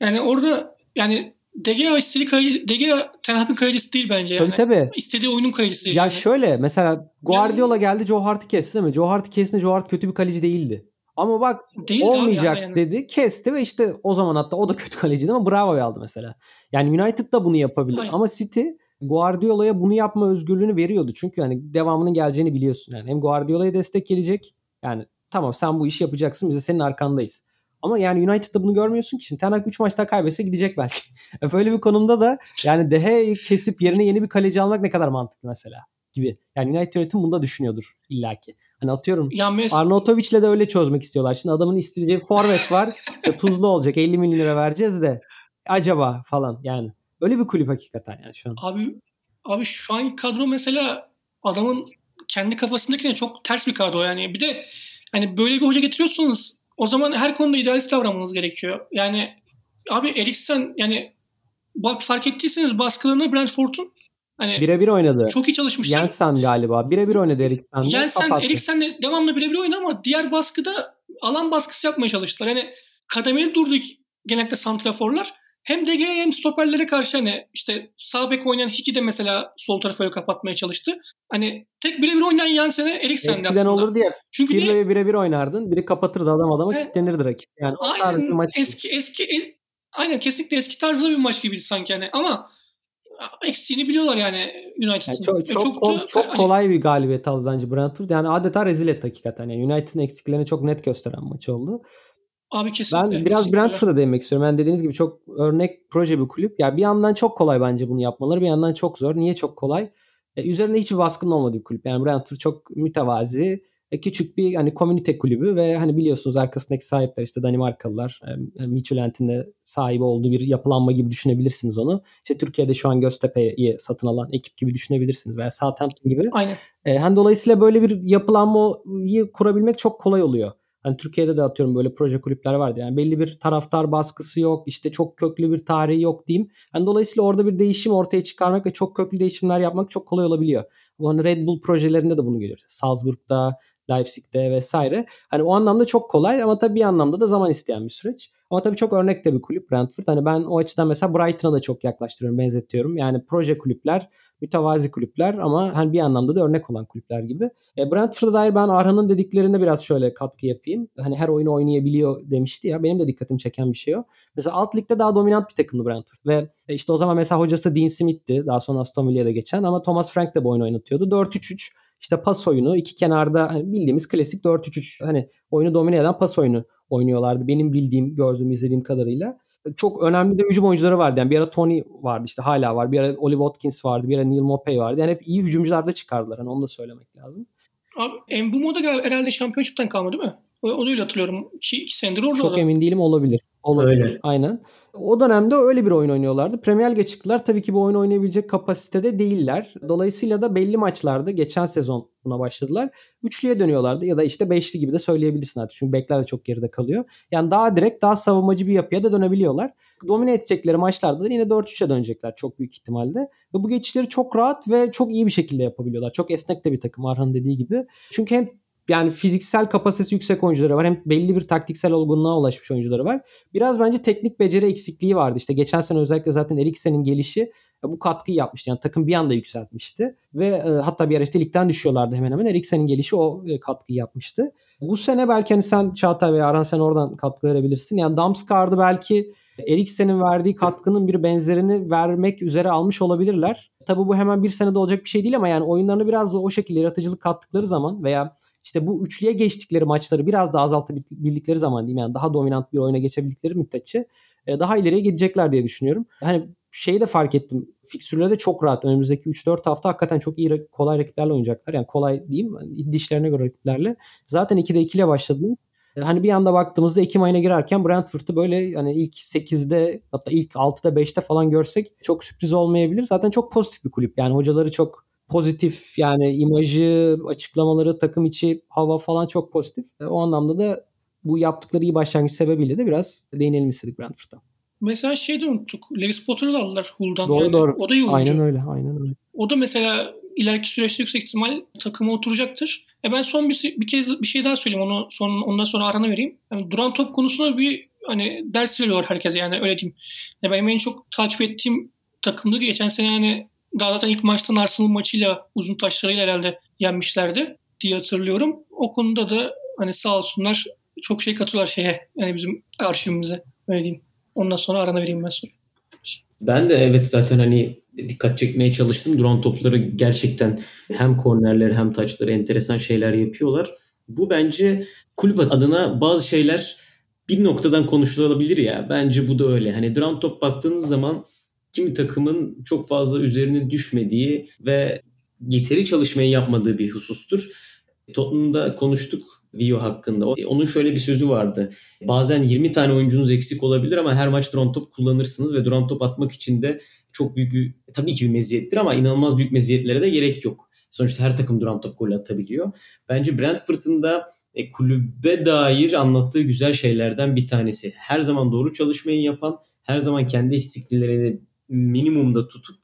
S3: yani orada yani De Gea istediği kaleci, De Gea Ten Hag'ın kalecisi değil bence
S4: yani. Tabii tabii.
S3: İstediği oyunun kalecisi değil.
S4: Ya
S3: yani.
S4: şöyle mesela Guardiola yani, geldi Joe Hart'ı kesti değil mi? Joe Hart kesti Joe Hart kötü bir kaleci değildi. Ama bak Değil olmayacak yani. dedi. Kesti ve işte o zaman hatta o da kötü kaleciydi ama Bravo'yu aldı mesela. Yani United da bunu yapabilir. Aynen. Ama City Guardiola'ya bunu yapma özgürlüğünü veriyordu. Çünkü hani devamının geleceğini biliyorsun. Yani hem Guardiola'ya destek gelecek. Yani tamam sen bu işi yapacaksın biz de senin arkandayız. Ama yani United'da bunu görmüyorsun ki. Şimdi Ten Hag 3 maçta kaybetse gidecek belki. Böyle bir konumda da yani Deha'yı kesip yerine yeni bir kaleci almak ne kadar mantıklı mesela gibi. Yani United yönetim bunda düşünüyordur illaki. Hani atıyorum ya mes- Arnautovic'le de öyle çözmek istiyorlar. Şimdi adamın isteyeceği forvet var. işte tuzlu olacak 50 milyon lira vereceğiz de acaba falan yani. Öyle bir kulüp hakikaten yani şu an.
S3: Abi abi şu an kadro mesela adamın kendi kafasındakine çok ters bir kadro yani. Bir de hani böyle bir hoca getiriyorsunuz o zaman her konuda idealist davranmanız gerekiyor. Yani abi Eriksen yani bak fark ettiyseniz baskılarını Brentford'un
S4: Hani birebir oynadı.
S3: Çok iyi çalışmışlar.
S4: Jensen galiba. Birebir oynadı Eriksen.
S3: Jensen, Eriksen de devamlı birebir oynadı ama diğer baskıda alan baskısı yapmaya çalıştılar. Yani kademeli durduk genellikle santraforlar. Hem DG hem stoperlere karşı hani işte sağ bek oynayan Hiki de mesela sol tarafı öyle kapatmaya çalıştı. Hani tek birebir oynayan Jensen'e Eriksen'di
S4: aslında. Eskiden olur diye. Çünkü Pirlo'ya birebir oynardın. Biri kapatırdı adam adama evet. kilitlenirdi rakip. Yani
S3: aynen, o tarz bir maç. Eski, eski, aynen kesinlikle eski tarzda bir maç gibiydi sanki hani. Ama eksiğini biliyorlar yani United'ın. Yani
S4: çok çok, çok, kol, da, çok hani... kolay bir galibiyet aldı bence Brentford. Yani adeta rezil etti hakikaten. Yani United'ın eksiklerini çok net gösteren maç oldu.
S3: Abi kesinlikle.
S4: Ben biraz Brentford'a değinmek istiyorum. Ben dediğiniz gibi çok örnek proje bir kulüp. Ya yani bir yandan çok kolay bence bunu yapmaları, bir yandan çok zor. Niye çok kolay? E, üzerinde hiçbir baskının olmadığı bir kulüp. Yani Brentford çok mütevazi, küçük bir hani komünite kulübü ve hani biliyorsunuz arkasındaki sahipler işte Danimarkalılar. E, Midtjylland'in de sahibi olduğu bir yapılanma gibi düşünebilirsiniz onu. İşte Türkiye'de şu an Göztepe'yi satın alan ekip gibi düşünebilirsiniz veya Southampton gibi.
S3: Aynen.
S4: E, hani dolayısıyla böyle bir yapılanmayı kurabilmek çok kolay oluyor. Hani Türkiye'de de atıyorum böyle proje kulüpler vardı. Yani belli bir taraftar baskısı yok. işte çok köklü bir tarihi yok diyeyim. Yani dolayısıyla orada bir değişim ortaya çıkarmak ve çok köklü değişimler yapmak çok kolay olabiliyor. Bu hani Red Bull projelerinde de bunu görüyoruz. Salzburg'da, Leipzig'te vesaire. Hani o anlamda çok kolay ama tabii bir anlamda da zaman isteyen bir süreç. Ama tabii çok örnek de bir kulüp Brentford. Hani ben o açıdan mesela Brighton'a da çok yaklaştırıyorum, benzetiyorum. Yani proje kulüpler mütevazi kulüpler ama hani bir anlamda da örnek olan kulüpler gibi. E, Brentford'a dair ben Arhan'ın dediklerine biraz şöyle katkı yapayım. Hani her oyunu oynayabiliyor demişti ya. Benim de dikkatimi çeken bir şey o. Mesela alt ligde daha dominant bir takımdı Brentford. Ve e, işte o zaman mesela hocası Dean Smith'ti. Daha sonra Aston Villa'da geçen ama Thomas Frank de bu oyunu oynatıyordu. 4-3-3 işte pas oyunu iki kenarda hani bildiğimiz klasik 4-3-3 hani oyunu domine eden pas oyunu oynuyorlardı. Benim bildiğim, gördüğüm, izlediğim kadarıyla çok önemli de hücum oyuncuları vardı. Yani bir ara Tony vardı işte hala var. Bir ara Oliver Watkins vardı. Bir ara Neil Mopey vardı. Yani hep iyi hücumcular da çıkardılar. Hani onu da söylemek lazım.
S3: Abi Mbumo da herhalde şampiyonşipten kalmadı değil mi? O, onu öyle hatırlıyorum. İki, iki senedir orada.
S4: Çok emin değilim olabilir. Olabilir. Öyle. Aynen. O dönemde öyle bir oyun oynuyorlardı. Premier Lig'e çıktılar. Tabii ki bu oyun oynayabilecek kapasitede değiller. Dolayısıyla da belli maçlarda geçen sezon buna başladılar. Üçlüye dönüyorlardı ya da işte beşli gibi de söyleyebilirsin artık. Çünkü bekler de çok geride kalıyor. Yani daha direkt daha savunmacı bir yapıya da dönebiliyorlar. Domine edecekleri maçlarda da yine 4-3'e dönecekler çok büyük ihtimalle. Ve bu geçişleri çok rahat ve çok iyi bir şekilde yapabiliyorlar. Çok esnek de bir takım Arhan dediği gibi. Çünkü hem yani fiziksel kapasitesi yüksek oyuncuları var. Hem belli bir taktiksel olgunluğa ulaşmış oyuncuları var. Biraz bence teknik beceri eksikliği vardı. İşte geçen sene özellikle zaten Eriksen'in gelişi bu katkıyı yapmıştı. Yani takım bir anda yükseltmişti. Ve e, hatta bir ara işte ligden düşüyorlardı hemen hemen. Eriksen'in gelişi o e, katkıyı yapmıştı. Bu sene belki hani sen Çağatay veya Aran sen oradan katkı verebilirsin. Yani Damsgaard'ı belki Eriksen'in verdiği katkının bir benzerini vermek üzere almış olabilirler. Tabi bu hemen bir senede olacak bir şey değil ama yani oyunlarını biraz da o şekilde yaratıcılık kattıkları zaman veya işte bu üçlüye geçtikleri maçları biraz daha azaltabildikleri zaman diyeyim yani daha dominant bir oyuna geçebildikleri müddetçe e, daha ileriye gidecekler diye düşünüyorum. Hani şeyi de fark ettim. Fiksürleri de çok rahat. Önümüzdeki 3-4 hafta hakikaten çok iyi kolay rakiplerle oynayacaklar. Yani kolay diyeyim dişlerine göre rakiplerle. Zaten 2'de 2 ile başladı. E, hani bir anda baktığımızda Ekim ayına girerken Brentford'u böyle hani ilk 8'de hatta ilk 6'da 5'te falan görsek çok sürpriz olmayabilir. Zaten çok pozitif bir kulüp. Yani hocaları çok pozitif yani imajı, açıklamaları, takım içi hava falan çok pozitif. E, o anlamda da bu yaptıkları iyi başlangıç sebebiyle de biraz değinelim istedik Brentford'da.
S3: Mesela şey de unuttuk. Lewis Potter'ı da aldılar Hull'dan.
S4: Doğru
S3: yani.
S4: doğru.
S3: O da iyi
S4: oyuncu. Aynen öyle. Aynen öyle.
S3: O da mesela ileriki süreçte yüksek ihtimal takıma oturacaktır. E ben son bir, bir kez bir şey daha söyleyeyim. Onu son, ondan sonra arana vereyim. Yani duran top konusunda bir hani ders veriyorlar herkese yani öyle diyeyim. Ya benim en çok takip ettiğim takımdı. Geçen sene yani daha zaten ilk maçtan Arsenal maçıyla uzun taşlarıyla herhalde yenmişlerdi diye hatırlıyorum. O konuda da hani sağ olsunlar çok şey katıyorlar şeye yani bizim arşivimize öyle diyeyim. Ondan sonra arana vereyim ben sonra.
S2: Ben de evet zaten hani dikkat çekmeye çalıştım. Duran topları gerçekten hem kornerleri hem taçları enteresan şeyler yapıyorlar. Bu bence kulüp adına bazı şeyler bir noktadan konuşulabilir ya. Bence bu da öyle. Hani duran top baktığınız zaman kimi takımın çok fazla üzerine düşmediği ve yeteri çalışmayı yapmadığı bir husustur. Tottenham'da konuştuk Vio hakkında. Onun şöyle bir sözü vardı. Bazen 20 tane oyuncunuz eksik olabilir ama her maç duran top kullanırsınız ve duran top atmak için de çok büyük bir tabii ki bir meziyettir ama inanılmaz büyük meziyetlere de gerek yok. Sonuçta her takım duran top golü atabiliyor. Bence Brentford'un da e, kulübe dair anlattığı güzel şeylerden bir tanesi. Her zaman doğru çalışmayı yapan, her zaman kendi eksikliklerini minimumda tutup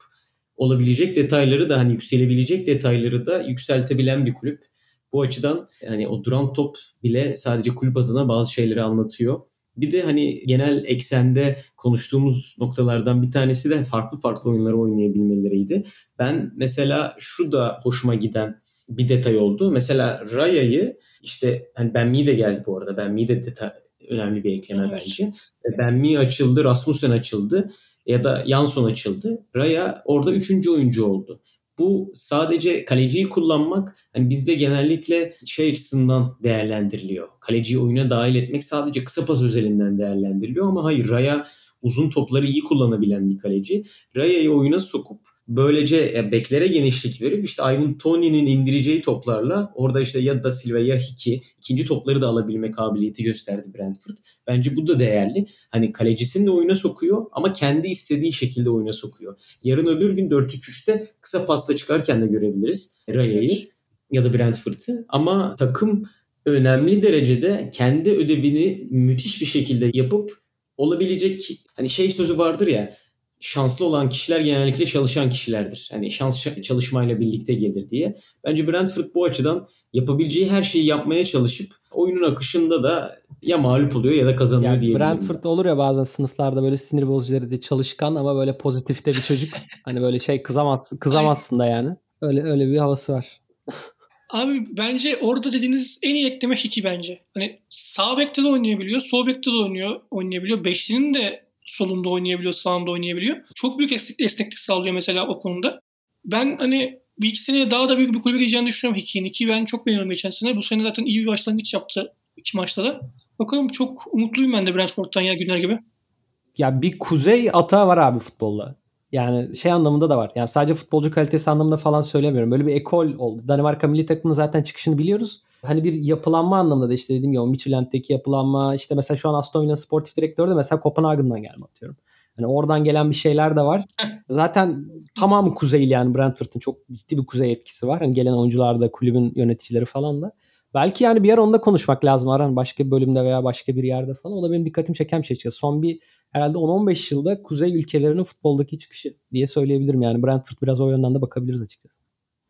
S2: olabilecek detayları da hani yükselebilecek detayları da yükseltebilen bir kulüp. Bu açıdan hani o duran top bile sadece kulüp adına bazı şeyleri anlatıyor. Bir de hani genel eksende konuştuğumuz noktalardan bir tanesi de farklı farklı oyunları oynayabilmeleriydi. Ben mesela şu da hoşuma giden bir detay oldu. Mesela Raya'yı işte hani Ben Mi de geldi bu arada. Ben Mi de detay, önemli bir ekleme bence. Ben Mi açıldı, Rasmussen açıldı. Ya da Yanson açıldı. Raya orada üçüncü oyuncu oldu. Bu sadece kaleciyi kullanmak hani bizde genellikle şey açısından değerlendiriliyor. Kaleciyi oyuna dahil etmek sadece kısa pas özelinden değerlendiriliyor ama hayır Raya uzun topları iyi kullanabilen bir kaleci. Raya'yı oyuna sokup böylece beklere genişlik verip işte Ivan Tony'nin indireceği toplarla orada işte ya Da Silva ya Hiki ikinci topları da alabilme kabiliyeti gösterdi Brentford. Bence bu da değerli. Hani kalecisini de oyuna sokuyor ama kendi istediği şekilde oyuna sokuyor. Yarın öbür gün 4-3-3'te kısa pasta çıkarken de görebiliriz Raya'yı ya da Brentford'ı. Ama takım önemli derecede kendi ödevini müthiş bir şekilde yapıp olabilecek hani şey sözü vardır ya şanslı olan kişiler genellikle çalışan kişilerdir. Hani şans çalışmayla birlikte gelir diye. Bence Brentford bu açıdan yapabileceği her şeyi yapmaya çalışıp oyunun akışında da ya mağlup oluyor ya da kazanıyor
S4: yani
S2: diye.
S4: Brentford olur ya bazen sınıflarda böyle sinir bozucu de çalışkan ama böyle pozitifte bir çocuk. hani böyle şey kızamazsın kızamazsın da yani. Öyle öyle bir havası var.
S3: Abi bence orada dediğiniz en iyi ekleme Hiki bence. Hani sağ bekte de oynayabiliyor, sol bekte de oynuyor, oynayabiliyor. Beşlinin de solunda oynayabiliyor, sağında oynayabiliyor. Çok büyük esneklik sağlıyor mesela o konuda. Ben hani bir iki seneye daha da büyük bir kulübe gideceğini düşünüyorum Hiki'nin. Hiki ben çok beğeniyorum geçen sene. Bu sene zaten iyi bir başlangıç yaptı iki maçta da. Bakalım çok umutluyum ben de Brentford'dan ya günler gibi.
S4: Ya bir kuzey atağı var abi futbolda. Yani şey anlamında da var. Yani sadece futbolcu kalitesi anlamında falan söylemiyorum. Böyle bir ekol oldu. Danimarka milli takımının zaten çıkışını biliyoruz. Hani bir yapılanma anlamında da işte dediğim gibi o Midtjylland'deki yapılanma işte mesela şu an Aston Villa sportif direktörü de mesela Kopenhagen'dan gelme atıyorum. Hani oradan gelen bir şeyler de var. Zaten tamamı kuzeyli yani Brentford'un çok ciddi bir kuzey etkisi var. Hani gelen oyuncular da kulübün yöneticileri falan da. Belki yani bir yer onda konuşmak lazım Aran başka bir bölümde veya başka bir yerde falan. O da benim dikkatimi çeken bir şey. Son bir herhalde 10-15 yılda kuzey ülkelerinin futboldaki çıkışı diye söyleyebilirim. Yani Brentford biraz o yönden de bakabiliriz açıkçası.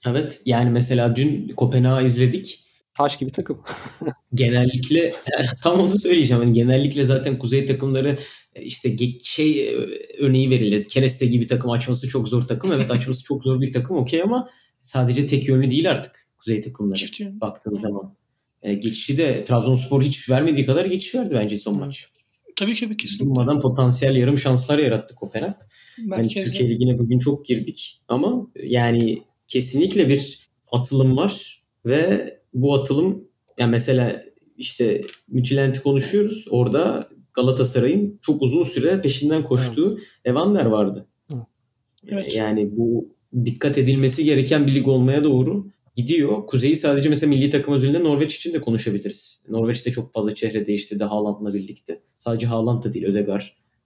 S2: Evet yani mesela dün Kopenhag'ı izledik.
S4: Taş gibi takım.
S2: genellikle tam onu söyleyeceğim. Yani genellikle zaten kuzey takımları e, işte şey e, örneği verilir. Kereste gibi takım açması çok zor takım. Evet açması çok zor bir takım okey ama sadece tek yönlü değil artık kuzey takımları baktığın zaman. E, geçişi de Trabzonspor hiç vermediği kadar geçiş verdi bence son maç.
S3: Tabii ki kesinlikle.
S2: Durmadan potansiyel yarım şanslar yarattı Kopenhag. Yani Türkiye Ligi'ne bugün çok girdik ama yani kesinlikle bir atılım var ve bu atılım yani mesela işte Mütülent'i konuşuyoruz. Orada Galatasaray'ın çok uzun süre peşinden koştuğu evet. Evander vardı. Evet. Yani bu dikkat edilmesi gereken bir lig olmaya doğru gidiyor. Kuzey'i sadece mesela milli takım özelinde Norveç için de konuşabiliriz. Norveç'te çok fazla çehre değiştirdi Haaland'la birlikte. Sadece Haaland da değil Ödegaard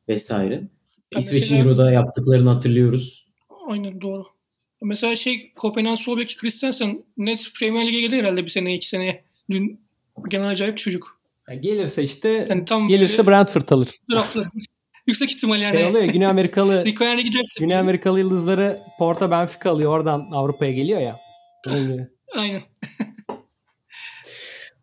S2: vesaire. İsveç'in mesela... Euro'da yaptıklarını hatırlıyoruz.
S3: Aynen doğru. Mesela şey Kopenhag sol beki Christensen net Premier Lig'e gelir herhalde bir sene iki seneye. Dün genel acayip çocuk.
S4: Yani gelirse işte yani tam gelirse Brentford alır.
S3: Draftlı. Yüksek ihtimal yani.
S4: Şey oluyor Güney Amerikalı
S3: giderse.
S4: Güney Amerikalı yıldızları Porto Benfica alıyor. Oradan Avrupa'ya geliyor ya.
S3: Aynen.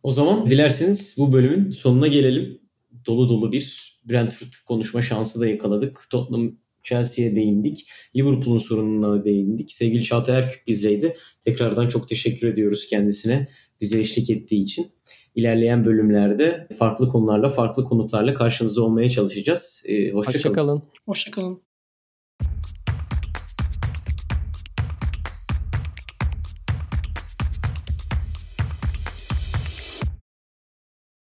S2: o zaman dilerseniz bu bölümün sonuna gelelim. Dolu dolu bir Brentford konuşma şansı da yakaladık. Tottenham Chelsea'ye değindik. Liverpool'un sorununa değindik. Sevgili Çağatay Erkük bizleydi. Tekrardan çok teşekkür ediyoruz kendisine bize eşlik ettiği için. İlerleyen bölümlerde farklı konularla, farklı konuklarla karşınızda olmaya çalışacağız. Ee, hoşçakalın.
S4: Hoşçakalın.
S3: Hoşçakalın.